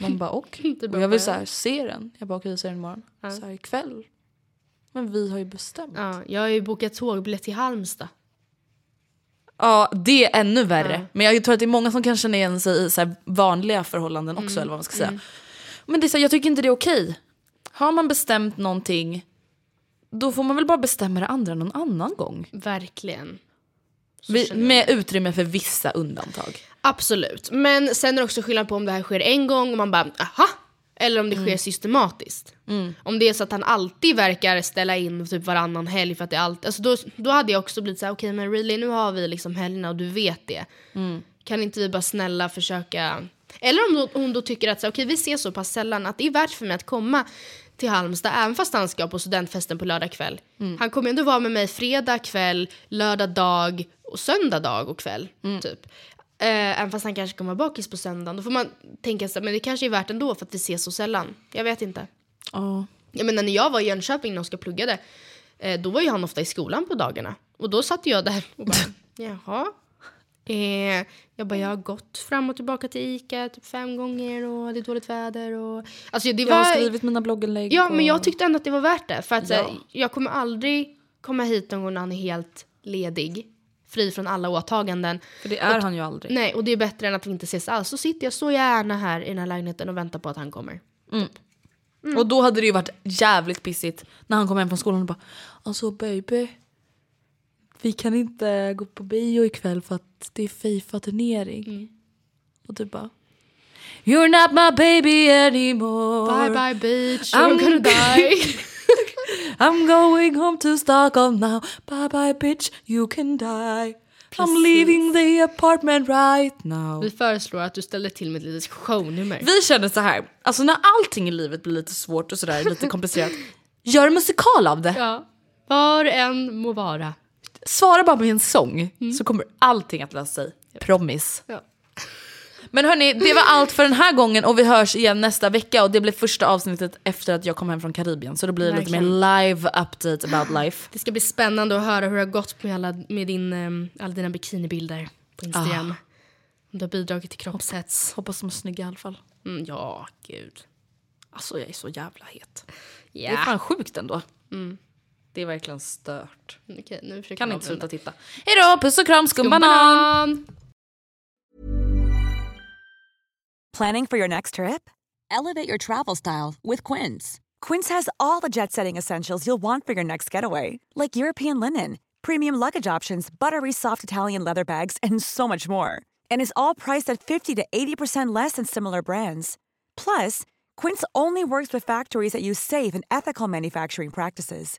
Speaker 1: Man bara och? Och
Speaker 2: bara,
Speaker 1: jag vill så
Speaker 2: är
Speaker 1: här, se den. Jag bara okej, se den imorgon. Så här, ikväll. Men vi har ju bestämt. Ja,
Speaker 2: Ja, jag har ju bokat tågbiljett till Halmstad.
Speaker 1: det är ännu värre. Men jag tror att det är många som kan känna igen sig i så vanliga förhållanden också. Eller vad man ska säga. Men det är så här, jag tycker inte det är okej. Har man bestämt någonting, då får man väl bara bestämma det andra någon annan gång.
Speaker 2: Verkligen.
Speaker 1: Vi, med utrymme för vissa undantag.
Speaker 2: Absolut. Men sen är det också skillnad på om det här sker en gång och man bara aha. Eller om det sker systematiskt. Om det är så att han alltid verkar ställa in typ varannan helg för att det är allt. Alltså då, då hade jag också blivit så här: okej men really nu har vi liksom helgerna och du vet det. Kan inte vi bara snälla försöka. Eller om då, hon då tycker att så, okej vi ses så pass sällan att det är värt för mig att komma till Halmstad även fast han ska på studentfesten på lördag kväll. Han kommer ändå vara med mig fredag kväll, lördag dag och söndag dag och kväll. Typ. Eh, även fast han kanske kommer vara bakis på söndagen. Då får man tänka sig men det kanske är värt ändå för att vi ses så sällan. Jag vet inte.
Speaker 1: Ja.
Speaker 2: Jag menar när jag var i Jönköping när Oskar pluggade, eh, då var ju han ofta i skolan på dagarna. Och då satt jag där och bara, jaha. Eh, jag bara, jag har gått fram och tillbaka till Ica typ fem gånger och det är dåligt väder och... Alltså det
Speaker 1: Jag har
Speaker 2: var...
Speaker 1: skrivit mina blogginlägg.
Speaker 2: Ja,
Speaker 1: och-
Speaker 2: men jag tyckte ändå att det var värt det. För att här,
Speaker 1: Ja.
Speaker 2: jag kommer aldrig komma hit någon gång när han är helt ledig. Fri från alla åtaganden.
Speaker 1: För det är han ju aldrig.
Speaker 2: Nej, och det är bättre än att vi inte ses alls. Så sitter jag så gärna här i den här lägenheten och väntar på att han kommer.
Speaker 1: Och då hade det ju varit jävligt pissigt när han kom hem från skolan och bara Alltså baby, vi kan inte gå på bio ikväll för att det är Fifa-turnering. Och du bara You're not my baby anymore.
Speaker 2: Bye bye beach,
Speaker 1: I'm
Speaker 2: gonna die.
Speaker 1: I'm going home to Stockholm now. Bye bye bitch, you can die. I'm leaving the apartment right now.
Speaker 2: vi föreslår att du ställer till med ett litet shownummer.
Speaker 1: Vi känner så här, alltså när allting i livet blir lite svårt och sådär, lite komplicerat. Gör en musikal av det.
Speaker 2: Ja. Var en må vara.
Speaker 1: Svara bara med en sång så kommer allting att lösa sig. Promise.
Speaker 2: Ja.
Speaker 1: Men hörni, det var allt för den här gången och vi hörs igen nästa vecka och det blir första avsnittet efter att jag kom hem från Karibien. Så då blir det lite mer live update about life.
Speaker 2: Det ska bli spännande att höra hur det har gått med alla, med din, um, alla dina bikinibilder på Instagram. Om du har bidragit till kroppshets.
Speaker 1: Hoppas de är snygga i alla fall.
Speaker 2: Mm, ja, gud.
Speaker 1: Alltså jag är så jävla het. Det är fan sjukt ändå. Det är verkligen stört.
Speaker 2: Okej, nu försöker
Speaker 1: Kan inte sluta titta. Hejdå, puss och kram, skumbanan!
Speaker 2: Skumbanan!
Speaker 4: Planning for your next trip? Elevate your travel style with Quince. Quince has all the jet setting essentials you'll want for your next getaway, like European linen, premium luggage options, buttery soft Italian leather bags, and so much more. And is all priced at 50 to 80% less than similar brands. Plus, Quince only works with factories that use safe and ethical manufacturing practices.